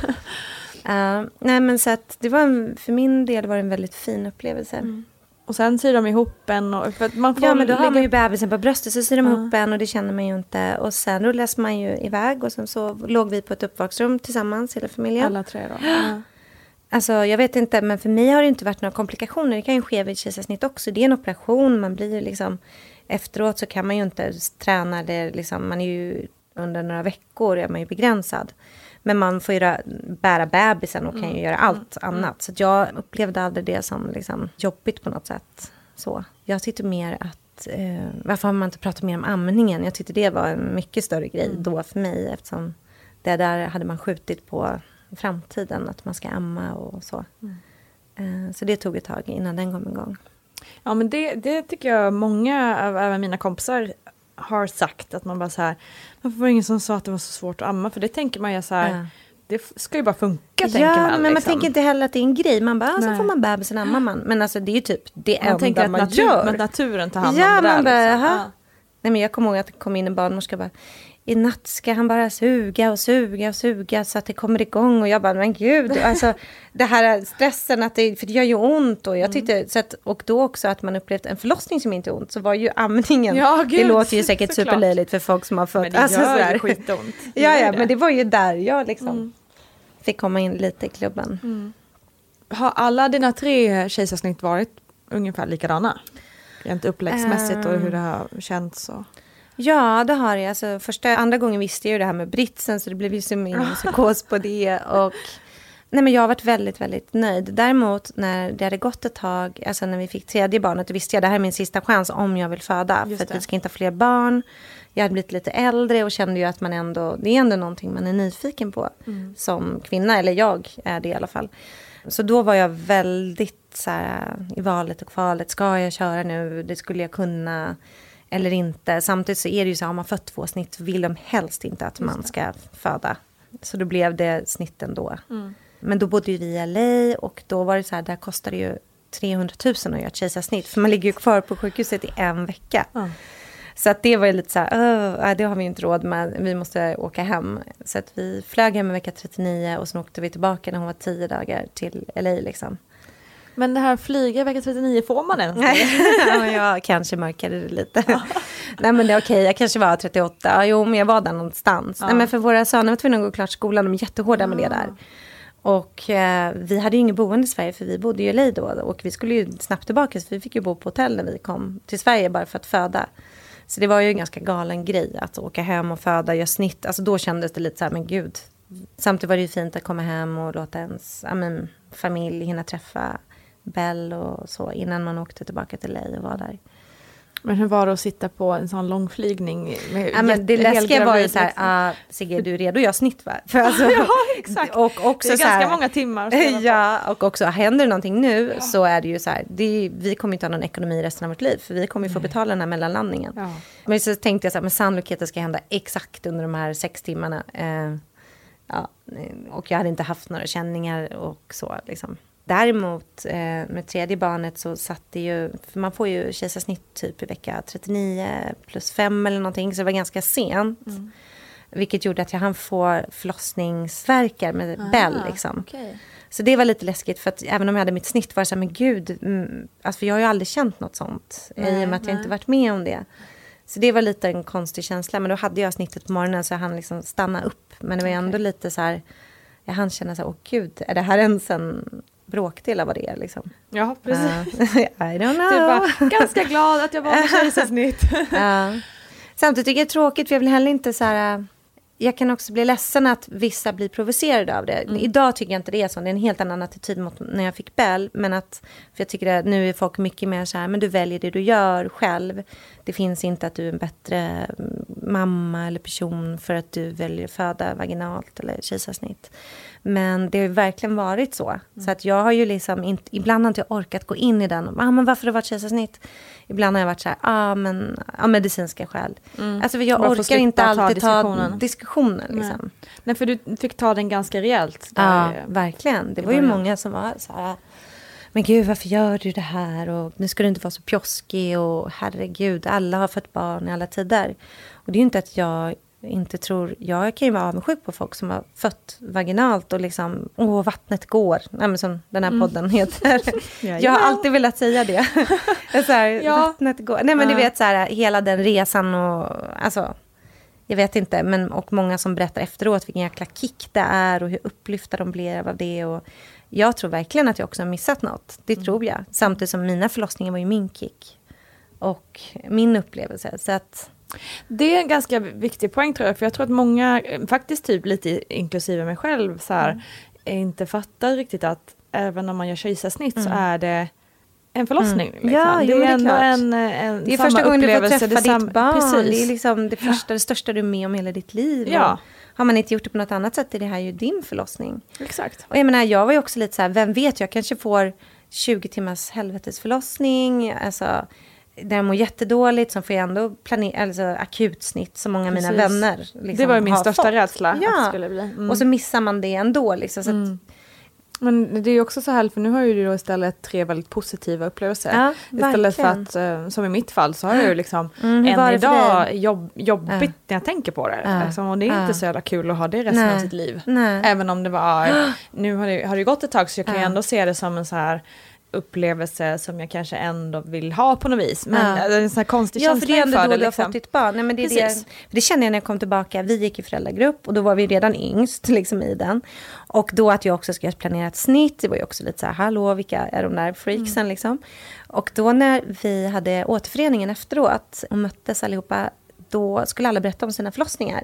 Uh, nej men så att det var en, för min del var det en väldigt fin upplevelse. Och sen syr de ihop en. Och, för man får Ja men då har lägga- man ju bebisen på bröstet så syr de Ja. ihop en och det känner man ju inte. Och sen rullas man ju iväg och sen så låg vi på ett uppvaksrum tillsammans hela familjen. alla tre då. Ja. Alltså jag vet inte men för mig har det inte varit några komplikationer. Det kan ju ske vid kejsarsnitt också. Det är en operation, man blir ju liksom efteråt så kan man ju inte träna det liksom. Man är ju under några veckor är man ju begränsad. Men man får ju bära bebisen och kan ju göra allt annat. Så jag upplevde aldrig det som liksom jobbigt på något sätt. Så. Jag tyckte mer att, eh, varför har man inte pratat mer om amningen? Jag tyckte det var en mycket större grej då för mig. Eftersom det där hade man skjutit på framtiden, att man ska amma och så. Eh, så det tog ett tag innan den kom igång. Ja men det, det tycker jag många, av även mina kompisar har sagt att man bara så här, varför var det ingen som sa att det var så svårt att amma? För det tänker man ju så här, Ja. det ska ju bara funka tänker ja, man. men man liksom. tänker inte heller att det är en grej. Man bara, ah, så får man bebisen ammar man. Men alltså det är ju typ det man enda tänker att man natur, gör. men naturen tar hand ja, om det där. man bara, liksom. Ja. Nej, men jag kommer ihåg att det kom in en barnmorska och bara, i natt ska han bara suga och suga och suga så att det kommer igång. Och jag bara, men gud, [LAUGHS] alltså det här stressen, att det, för det gör ju ont. Och, jag tyckte, så att, och då också att man upplevt en förlossning som inte är ont, så var ju amningen, Ja, det gud, låter ju säkert superlöjligt för folk som har fött. Men det gör sådär. ju skitont. Det [LAUGHS] Ja, ja, det. men det var ju där jag liksom Mm. fick komma in lite i klubben. Har alla dina tre kejsarsnitt varit ungefär likadana? Rent uppläggsmässigt och hur det har känts och... Ja, det har jag. Alltså, första, andra gången visste jag ju det här med britsen, så det blev ju som en [LAUGHS] psykos på det. Och, nej, men jag har varit väldigt, väldigt nöjd. Däremot när det hade gått ett tag, alltså när vi fick tredje barnet, då visste jag det här är min sista chans om jag vill föda. Just för att vi ska inte ha fler barn. Jag hade blivit lite äldre och kände ju att man ändå, det är ändå någonting man är nyfiken på som kvinna, eller jag är det i alla fall. Så då var jag väldigt så här, i valet och kvalet. Ska jag köra nu? Det skulle jag kunna eller inte. Samtidigt så är det ju så, har man fött två snitt vill de helst inte att man ska föda. Så då blev det snitten då. Men då bodde ju vi i LA och då var det så här, där kostade det ju 300 000 att göra ett kejsarsnitt. För man ligger ju kvar på sjukhuset i en vecka. Så att det var ju lite så här, "Åh, nej, det har vi inte råd med, vi måste åka hem. Så att vi flög hem i vecka 39 och sen åkte vi tillbaka när hon var 10 dagar till LA liksom. Men det här flyga i vecka 39, får man ens det? [LAUGHS] ja, jag kanske mörkade det lite. Nej men det är okej, jag kanske var 38. Ja, Jo, men jag var där någonstans. Nej, men för våra söner var tvungna att gå klart skolan, de är jättehårda med det där. Och eh, vi hade ju ingen boende i Sverige för vi bodde ju i LA då. Och vi skulle ju snabbt tillbaka så vi fick ju bo på hotell när vi kom till Sverige bara för att föda. Så det var ju en ganska galen grej att åka hem och föda, göra snitt. Alltså då kändes det lite så här, men gud. Samtidigt var det ju fint att komma hem och låta ens ja, men, familj hinna träffa Bell och så innan man åkte tillbaka till LA och var där. Men hur var det att sitta på en sån långflygning? Med Ja, men det läskiga var ju så här, ah, Sigge du är redo, jag snitt va? För alltså, [LAUGHS] Ja, exakt. Och också det är så här, ganska många timmar. att. [LAUGHS] Ja, och också händer det någonting nu så är det ju så här, det är, vi kommer inte ha någon ekonomi resten av vårt liv, för vi kommer ju få betala den här mellanlandningen. Ja. Men så tänkte jag så här, men sannolikheten ska hända exakt under de här sex timmarna. Eh, ja, och jag hade inte haft några känningar och så liksom. Däremot eh, med tredje barnet så satt det ju, för man får ju kejsarsnitt typ i vecka 39 plus 5 eller någonting, så det var ganska sent. Vilket gjorde att jag hann få förlossningsverkar med Bell liksom. okej. Så det var lite läskigt för att även om jag hade mitt snitt var det så här, men gud, mm, alltså för jag har ju aldrig känt något sånt. I och med att jag inte varit med om det. Så det var lite en konstig känsla. Men då hade jag snittet på morgonen så jag hann liksom stanna upp. Men det var ändå lite så här, jag hann känna så här, åh gud, är det här ens en bråkdel av vad det är liksom? Ja, precis. Uh, [LAUGHS] I don't know. Du var ganska glad att jag var med kejsarsnitt. [LAUGHS] Ja. Samtidigt tycker jag det är tråkigt för jag vill heller inte så här... äh, Jag kan också bli ledsen att vissa blir provocerade av det. Mm. Idag tycker jag inte det är så. Det är en helt annan attityd mot när jag fick Bell. Men att, för jag tycker att nu är folk mycket mer så här, men du väljer det du gör själv. Det finns inte att du är en bättre mamma eller person för att du väljer att föda vaginalt eller kejsarsnitt. Men det har ju verkligen varit så. Så att jag har ju liksom inte, ibland har inte jag orkat gå in i den. Ah, men varför har det varit kejsarsnitt? Ibland har jag varit så här, ah, men av medicinska skäl. Alltså för jag Bara orkar inte slippa ta alltid ta diskussionen. diskussionen. Nej. liksom. Nej, för du fick ta den ganska rejält. där, Ja, eh, verkligen. Det i var ju många som var så här, men gud varför gör du det här? Och nu ska du inte vara så pjoskig och herregud, alla har fått barn i alla tider. Och det är ju inte att jag inte tror, jag kan ju vara avundsjuk på folk som har fött vaginalt och liksom, åh vattnet går, Nej, som den här podden heter. [LAUGHS] jag har alltid velat säga det. [LAUGHS] så här, Ja. Vattnet går, nej men du Ja. vet så här, hela den resan och alltså jag vet inte, men och många som berättar efteråt vilken jäkla kick det är och hur upplyfta de blev av det. Och jag tror verkligen att jag också har missat något. Det Mm. tror jag. Samtidigt som mina förlossningar var ju min kick. Och min upplevelse. Så att, Det är en ganska viktig poäng tror jag, för jag tror att många, eh, faktiskt typ lite inklusive mig själv, så här, inte fattar riktigt att även om man gör kejsarsnitt så är det en förlossning. Liksom. Ja, det är det är ändå klart. en, en det är första gången du får träffa det är sam- ditt barn. Precis. Det är liksom det, första, det största du är med om hela ditt liv. Ja. Har man inte gjort det på något annat sätt är det här ju din förlossning. Exakt. Och jag menar, jag var ju också lite så här, vem vet, jag kanske får 20 timmars helvetesförlossning, alltså där jag mår jättedåligt, så får jag ändå planera, alltså akutsnitt som många av mina Precis. vänner liksom, det var ju min största fått. rädsla. Att Ja, det skulle bli. Mm. och så missar man det ändå. Liksom, så att Men det är också så här, för nu har ju du då istället tre väldigt positiva upplevelser. Ja, istället för att, eh, som i mitt fall, så har jag ju liksom [GASPS] Mm, än idag jobb, jobbigt Ja. när jag tänker på det. Ja. Liksom, och det är inte så jävla kul att ha det resten av Nej. sitt liv. Nej. Även om det var, [GASPS] nu har det, har det gått ett tag så jag kan ju ändå se det som en så här upplevelse som jag kanske ändå vill ha på något vis. Men Ja. det en sån här konstig Ja, känsla för det är ändå inför då det. du har Liksom. fått ditt barn. Nej, men det, är det, Precis. det kände jag när jag kom tillbaka. Vi gick i föräldragrupp och då var vi redan yngst [LAUGHS] liksom, i den. Och då att jag också skulle planera ett snitt, det var ju också lite så här, hallå, vilka är de där freaksen Mm. liksom. Och då när vi hade återföreningen efteråt och möttes allihopa, då skulle alla berätta om sina förlossningar.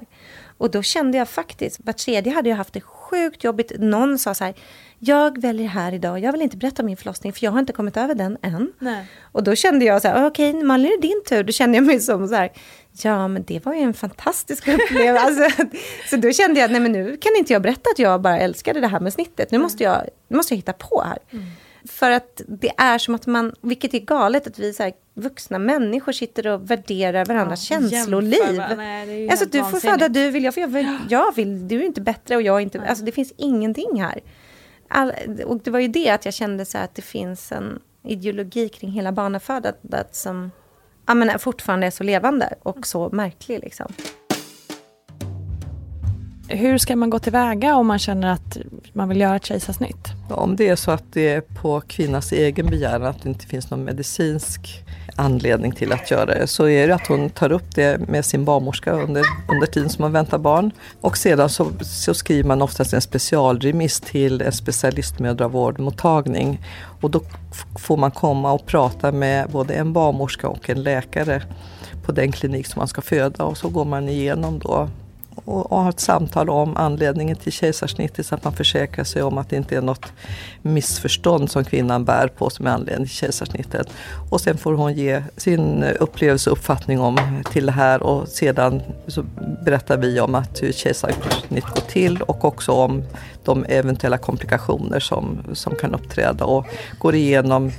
Och då kände jag faktiskt, var tredje hade jag haft det sjukt jobbigt. Någon sa så här, jag väljer här idag, jag vill inte berätta om min förlossning för jag har inte kommit över den än. Nej. Och då kände jag så här, okej Malin är det din tur. Då kände jag mig som så här, ja men det var ju en fantastisk upplevelse. Alltså, [LAUGHS] så då kände jag, nej men nu kan inte jag berätta att jag bara älskade det här med snittet. Nu måste jag, nu måste jag hitta på här. För att det är som att man, vilket är galet, att vi så här, vuxna människor sitter och värderar varandras Ja, känsloliv. nej, Alltså du får föda, du vill, jag, får, jag, vill, jag vill, du är inte bättre och jag är inte, alltså det finns ingenting här. All, och det var ju det att jag kände så här att det finns en ideologi kring hela barnafödandet som ja, men fortfarande är så levande och så märklig. Liksom. Hur ska man gå tillväga om man känner att man vill göra ett kejsarsnitt? Om det är så att det är på kvinnans egen begäran att det inte finns någon medicinsk anledning till att göra det så är det att hon tar upp det med sin barnmorska under, under tiden som hon väntar barn. Och sedan så, så skriver man oftast en specialremiss till en specialistmödravårdmottagning. Och då får man komma och prata med både en barnmorska och en läkare på den klinik som man ska föda och så går man igenom då och, och ha ett samtal om anledningen till kejsarsnittet så att man försäkrar sig om att det inte är något missförstånd som kvinnan bär på som är anledningen till kejsarsnittet. Och sen får hon ge sin upplevelse och uppfattning om till det här och sedan så berättar vi om att hur kejsarsnitt går till och också om de eventuella komplikationer som, som kan uppträda och går igenom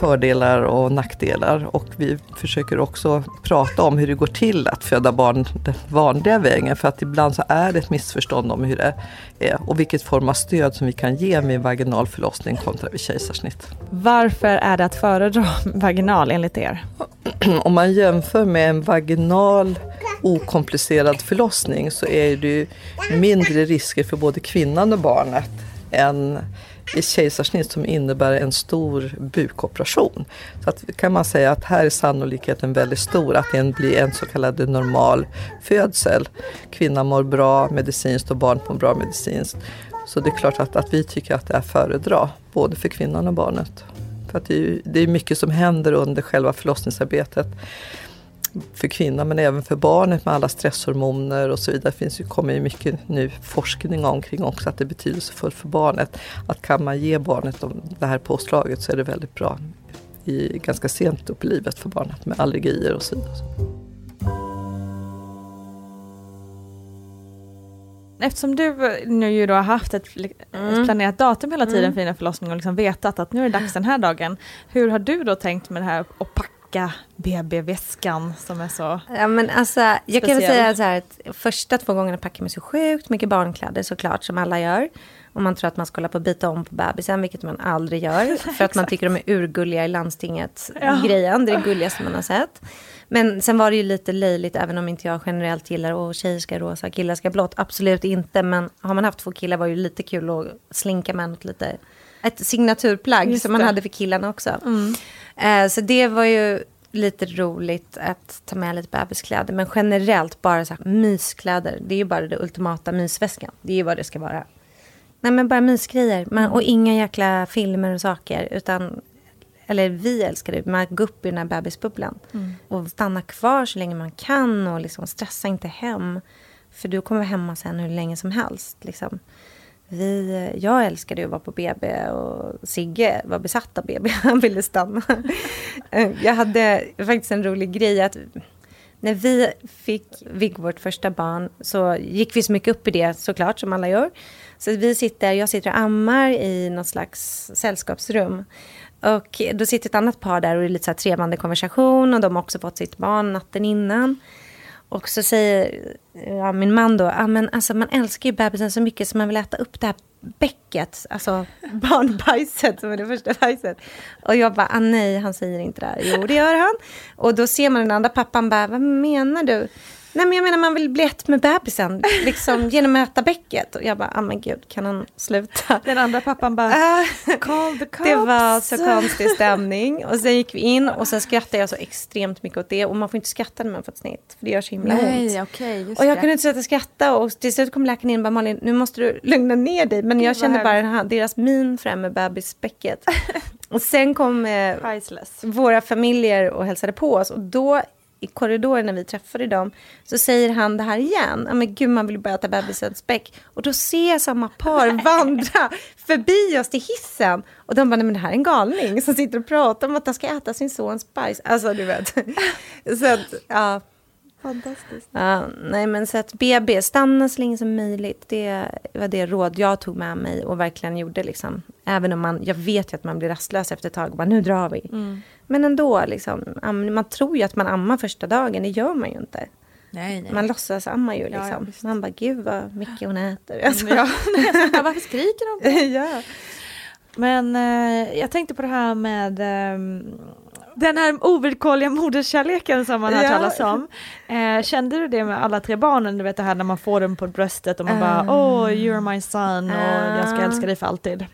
fördelar och nackdelar. Och vi försöker också prata om hur det går till att föda barn den vanliga vägen. För att ibland så är det ett missförstånd om hur det är och vilket form av stöd som vi kan ge vid vaginal förlossning kontra vid kejsarsnitt. Varför är det att föredra vaginal enligt er? [CLEARS THROAT] Om man jämför med en vaginal okomplicerad förlossning så är det ju mindre risker för både kvinnan och barnet än i kejsarsnitt som innebär en stor bukoperation. Så att kan man säga att här är sannolikheten väldigt stor att det blir en så kallad normal födsel. Kvinnan mår bra medicinskt och barnet mår bra medicinskt. Så det är klart att, att vi tycker att det är föredra, både för kvinnan och barnet. För att det är, det är mycket som händer under själva förlossningsarbetet för kvinnan men även för barnet med alla stresshormoner och så vidare. Det finns ju, kommer ju mycket nu forskning omkring också att det är betydelsefullt för barnet. Att kan man ge barnet de- det här påslaget så är det väldigt bra i, ganska sent upp i livet för barnet med allergier och så vidare. Eftersom du nu ju då har haft ett, ett planerat datum hela tiden Mm. för dina förlossningar och liksom vetat att nu är det dags den här dagen. Hur har du då tänkt med det här att packa BB-väskan som är så... Ja, men alltså, jag kan väl Speciell. säga så här att första två gångerna packar man så sjukt mycket barnkläder såklart som alla gör. Och man tror att man ska hålla på att byta om på bebisen, vilket man aldrig gör. [LAUGHS] För att man tycker de är urgulliga i landstinget Ja. grejen. Det är det gulligaste man har sett. Men sen var det ju lite löjligt, även om inte jag generellt gillar att tjejer ska rosa, killar ska blått. Absolut inte, men har man haft två killar var det ju lite kul att slinka med något lite... Ett signaturplagg Just som man det. hade för killarna också. Mm. Eh, så det var ju lite roligt att ta med lite bebiskläder. Men generellt bara så här, myskläder. Det är ju bara det ultimata mysväskan. Det är ju vad det ska vara. Nej men bara mysgrejer. Man, och inga jäkla filmer och saker. Utan, eller vi älskar det. Man går upp i den här bebisbubblan. Och stanna kvar så länge man kan. Och liksom stressa inte hem. För du kommer vara hemma sen hur länge som helst. Liksom. Vi, jag älskade ju att vara på BB och Sigge var besatt av BB. [LAUGHS] Han ville stanna. Eh, jag hade faktiskt en rolig grej att när vi fick Viggo, vårt första barn, så gick vi så mycket upp i det såklart, som alla gör. Så vi sitter, jag sitter och ammar i något slags sällskapsrum. Och då sitter ett annat par där och det är lite så här trevande konversation och de har också fått sitt barn natten innan. Och så säger ja, min man då, ah, men alltså, man älskar ju bebisen så mycket så man vill äta upp det här bäcket, alltså [LAUGHS] barnbajset som är det första bajset. Och jag bara, ah, nej, han säger inte det här. Jo, det gör han. Och då ser man den andra pappan bara, vad menar du? Nej, men jag menar man vill bli ett med bebisen, liksom genom att äta bäcket. Och jag bara, ah men gud, kan han sluta? Den andra pappan bara, call the cops. [LAUGHS] Det var så konstig stämning. Och sen gick vi in och sen skrattade jag så extremt mycket åt det. Och man får inte skratta när man får ett snitt, för det gör så himla Nej, ont. just Och jag det. kunde inte sluta skratta och till slut kom läkaren in och bara Malin, nu måste du lugna ner dig. Men jag kände bara här, deras min fram med bebisbäcket. [LAUGHS] och sen kom eh, våra familjer och hälsade på oss. Och då i korridoren när vi träffade dem så säger han det här igen. Ja, men gud, man vill bara äta bebisens späck. Och då ser jag samma par vandra förbi oss till hissen. Och de bara, nej men det här är en galning som sitter och pratar om att han ska äta sin sons bajs. Alltså, du vet. så att, ja. Fantastiskt. Ja, nej men så att BB, stanna så länge som möjligt. Det var det råd jag tog med mig och verkligen gjorde liksom. Även om man, jag vet ju att man blir rastlös efter ett tag och bara nu drar vi. Men ändå liksom, man tror ju att man ammar första dagen, det gör man ju inte. Nej, nej. Man låtsas amma ju Ja, ja, liksom. man bara gud vad mycket hon äter. Alltså. Ja, [LAUGHS] nej, bara, varför skriker de? [LAUGHS] ja. Men eh, jag tänkte på det här med ehm, den här ovillkorliga moderskärleken som man har hört Ja. talas om. Eh, kände du det med alla tre barnen? Du vet det här när man får dem på bröstet och man bara Ah. åh, you're my son och jag ska älska dig för alltid.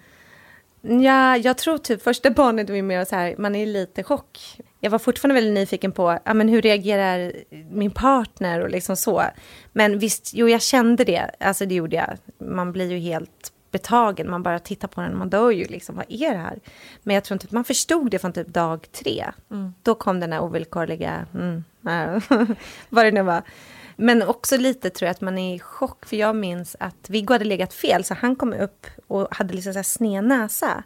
Ja, jag tror typ första barnet var mer så här, man är lite chock. Jag var fortfarande väldigt nyfiken på, ja men hur reagerar min partner och liksom så. Men visst, jo jag kände det, alltså det gjorde jag. Man blir ju helt betagen, man bara tittar på den, man dör ju liksom, vad är det här? Men jag tror inte, man förstod det från typ dag tre. Då kom den här ovillkorliga, mm, [LAUGHS] vad det nu var. Men också lite tror jag att man är i chock, för jag minns att Viggo hade legat fel, så han kom upp och hade liksom så här sned näsa.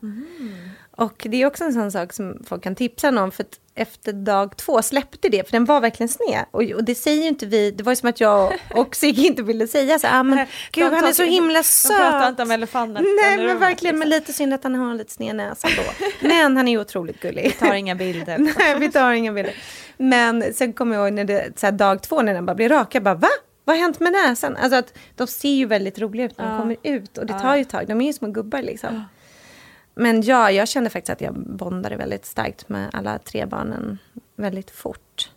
Och det är också en sån sak som folk kan tipsa om, för att efter dag två släppte det, för den var verkligen sned. Och, och det säger ju inte vi, det var ju som att jag och [LAUGHS] Sigge inte ville säga så, ah, men gud De han är så himla De söt. pratar inte om elefanten. Nej men verkligen, men liksom. lite synd att han har en lite sned näsa då. Men han är ju otroligt gullig. Vi tar inga bilder. [LAUGHS] Nej, vi tar inga bilder. Men sen kommer jag ihåg när det, så här, dag två när den bara blir rak, jag bara va? Vad har hänt med näsan? Alltså att de ser ju väldigt roliga ut när de Ja. kommer ut och det tar ju ett tag, de är ju små gubbar liksom. Men ja, jag kände faktiskt att jag bondade väldigt starkt med alla tre barnen väldigt fort.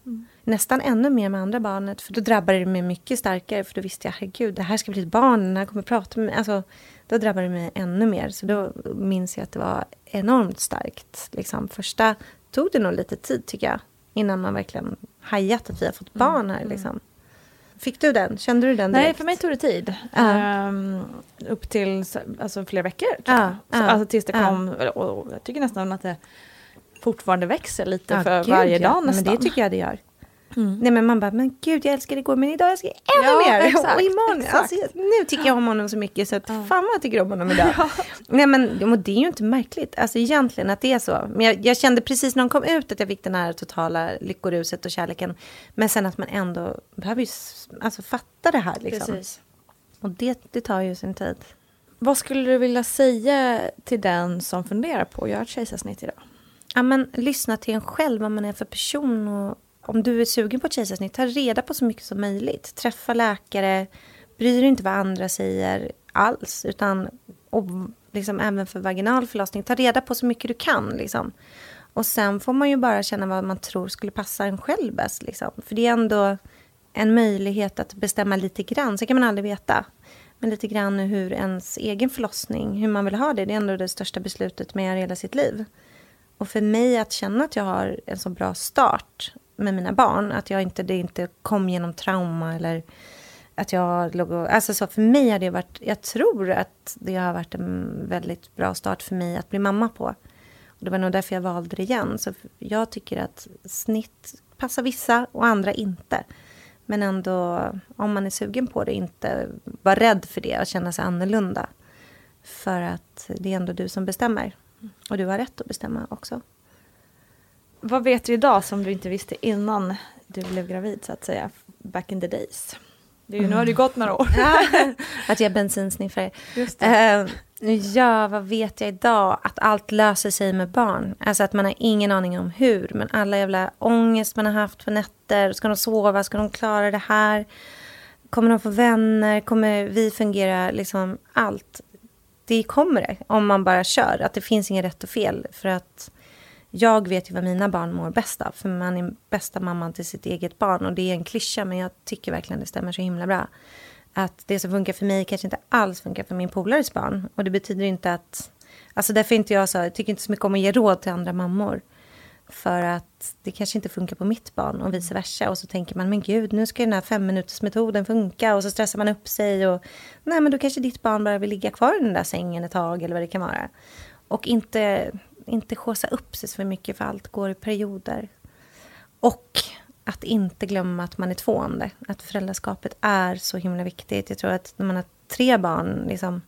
Nästan ännu mer med andra barnet, för då drabbade det mig mycket starkare, för då visste jag, herregud, det här ska bli ett barn, den här kommer prata med mig. Alltså, då drabbade det mig ännu mer, så då minns jag att det var enormt starkt. Liksom, första tog det nog lite tid, tycker jag, innan man verkligen hajat att vi har fått barn här. Liksom. Fick du den? Kände du den Nej, direkt? för mig tog det tid. Ja. Ehm, upp till så- alltså, flera veckor. Jag. Så, alltså, tills det kom, och, och jag tycker nästan att det fortfarande växer lite för gud, varje ja. dag Men nästan. det tycker jag det gör. Nej men man bara, men gud jag älskade igår men idag älskar jag ännu Ja, mer. exakt, och imorgon, exakt. alltså, nu tycker jag om honom så mycket så att fan vad jag tycker om honom idag. [LAUGHS] Nej men det är ju inte märkligt, alltså egentligen att det är så. Men jag, jag kände precis när de kom ut att jag fick den här totala lyckoruset och kärleken. Men sen att man ändå behöver ju alltså, fatta det här liksom. Precis. Och det, det tar ju sin tid. Vad skulle du vilja säga till den som funderar på att göra ett kejsarsnitt idag? Ja, men lyssna till en själv, vad man är för person. Och om du är sugen på ett kejsarsnitt, ta reda på så mycket som möjligt. Träffa läkare, bry dig inte vad andra säger alls. Utan, och liksom även för vaginal förlossning, ta reda på så mycket du kan. Liksom. Och sen får man ju bara känna vad man tror skulle passa en själv bäst. Liksom. För det är ändå en möjlighet att bestämma lite grann. Sen kan man aldrig veta. Men lite grann hur ens egen förlossning, hur man vill ha det. Det är ändå det största beslutet man gör i hela sitt liv. Och för mig att känna att jag har en så bra start med mina barn, att jag inte, det inte kom genom trauma eller att jag låg och, alltså så för mig har det varit, jag tror att det har varit en väldigt bra start för mig att bli mamma på. Och det var nog därför jag valde det igen. Så jag tycker att snitt passar vissa och andra inte. Men ändå, om man är sugen på det, inte vara rädd för det och känna sig annorlunda. För att det är ändå du som bestämmer. Och du har rätt att bestämma också. Vad vet du idag som du inte visste innan du blev gravid så att säga? Back in the days. Det är ju, Nu har det ju gått några år. [LAUGHS] att jag är bensinsniffare. Just det. Eh, ja, vad vet jag idag? Att allt löser sig med barn. Alltså att man har ingen aning om hur. Men alla jävla ångest man har haft för nätter. Ska de sova? Ska de klara det här? Kommer de få vänner? Kommer vi fungera? Liksom allt. det kommer det om man bara kör. Att det finns inget rätt och fel. För att jag vet ju vad mina barn mår bäst av. För man är bästa mamman till sitt eget barn. Och det är en klyscha, men jag tycker verkligen det stämmer så himla bra. Att det som funkar för mig kanske inte alls funkar för min polares barn. Och det betyder inte att... Alltså därför inte jag så, jag tycker inte så mycket om att ge råd till andra mammor. För att det kanske inte funkar på mitt barn och vice versa. Och så tänker man, men gud, nu ska den här femminutersmetoden funka. Och så stressar man upp sig. Och nej, men då kanske ditt barn bara vill ligga kvar i den där sängen ett tag eller vad det kan vara. Och inte, inte skåsa upp sig för mycket för allt går i perioder. Och att inte glömma att man är tvående. Att föräldraskapet är så himla viktigt. Jag tror att när man har tre barn, liksom,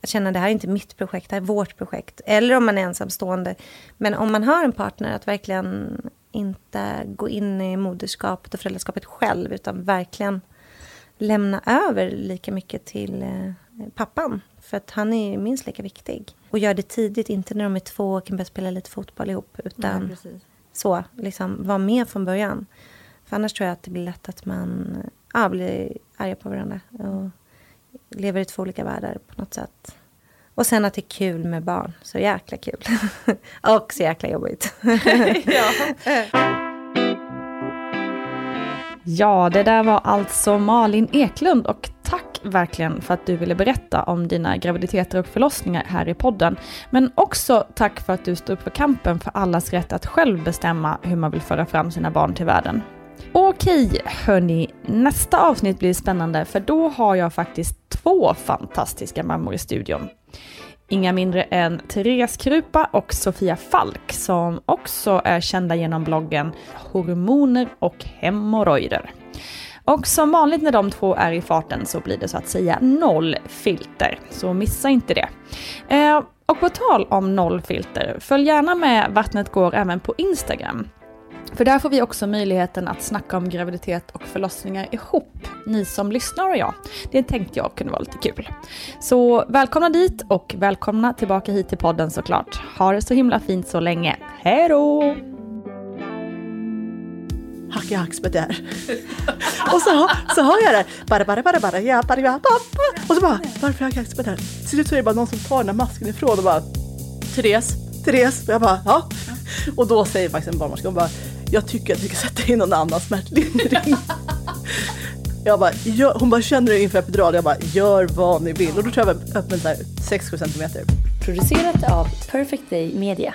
att känna att det här är inte mitt projekt, det här är vårt projekt. Eller om man är ensamstående. Men om man har en partner, att verkligen inte gå in i moderskapet och föräldraskapet själv, utan verkligen lämna över lika mycket till eh, pappan. För att han är minst lika viktig. Och gör det tidigt, inte när de är två och kan börja spela lite fotboll ihop. Utan Ja, så, liksom, var med från början. För annars tror jag att det blir lätt att man ja, blir arga på varandra. Och lever i två olika världar på något sätt. Och sen att det är kul med barn. Så jäkla kul. [LAUGHS] och så jäkla jobbigt. [LAUGHS] Ja, det där var alltså Malin Eklund och verkligen för att du ville berätta om dina graviditeter och förlossningar här i podden. Men också tack för att du står upp för kampen för allas rätt att själv bestämma hur man vill föra fram sina barn till världen. Okej, hörni, nästa avsnitt blir spännande för då har jag faktiskt två fantastiska mammor i studion. Inga mindre än Therese Krupa och Sofia Falk som också är kända genom bloggen Hormoner och hemorrojder. Och som vanligt när de två är i farten så blir det så att säga noll filter, så missa inte det. Eh, och på tal om noll filter, följ gärna med Vattnet går även på Instagram. För där får vi också möjligheten att snacka om graviditet och förlossningar ihop, ni som lyssnar och jag. Det tänkte jag kunde vara lite kul. Så välkomna dit och välkomna tillbaka hit till podden såklart. Ha det så himla fint så länge. Hej då! Hacka hackspett där. och så, så hör jag det. Bara, bara, bara, bara, ja, bara, ja, pappa. Och så bara, varför hacka hackspett där? Till slut så är det bara någon som tar den där masken ifrån och bara, Therese, Therese. Och jag bara, ja. Och då säger faktiskt en barnmorska, hon bara, jag tycker att vi ska sätta in någon annan smärtlindring. Jag bara, gör, hon bara, känner du inför epidural? Jag bara, gör vad ni vill. Och då tror jag att jag öppnade 6-7 centimeter. Producerat av Perfect Day Media.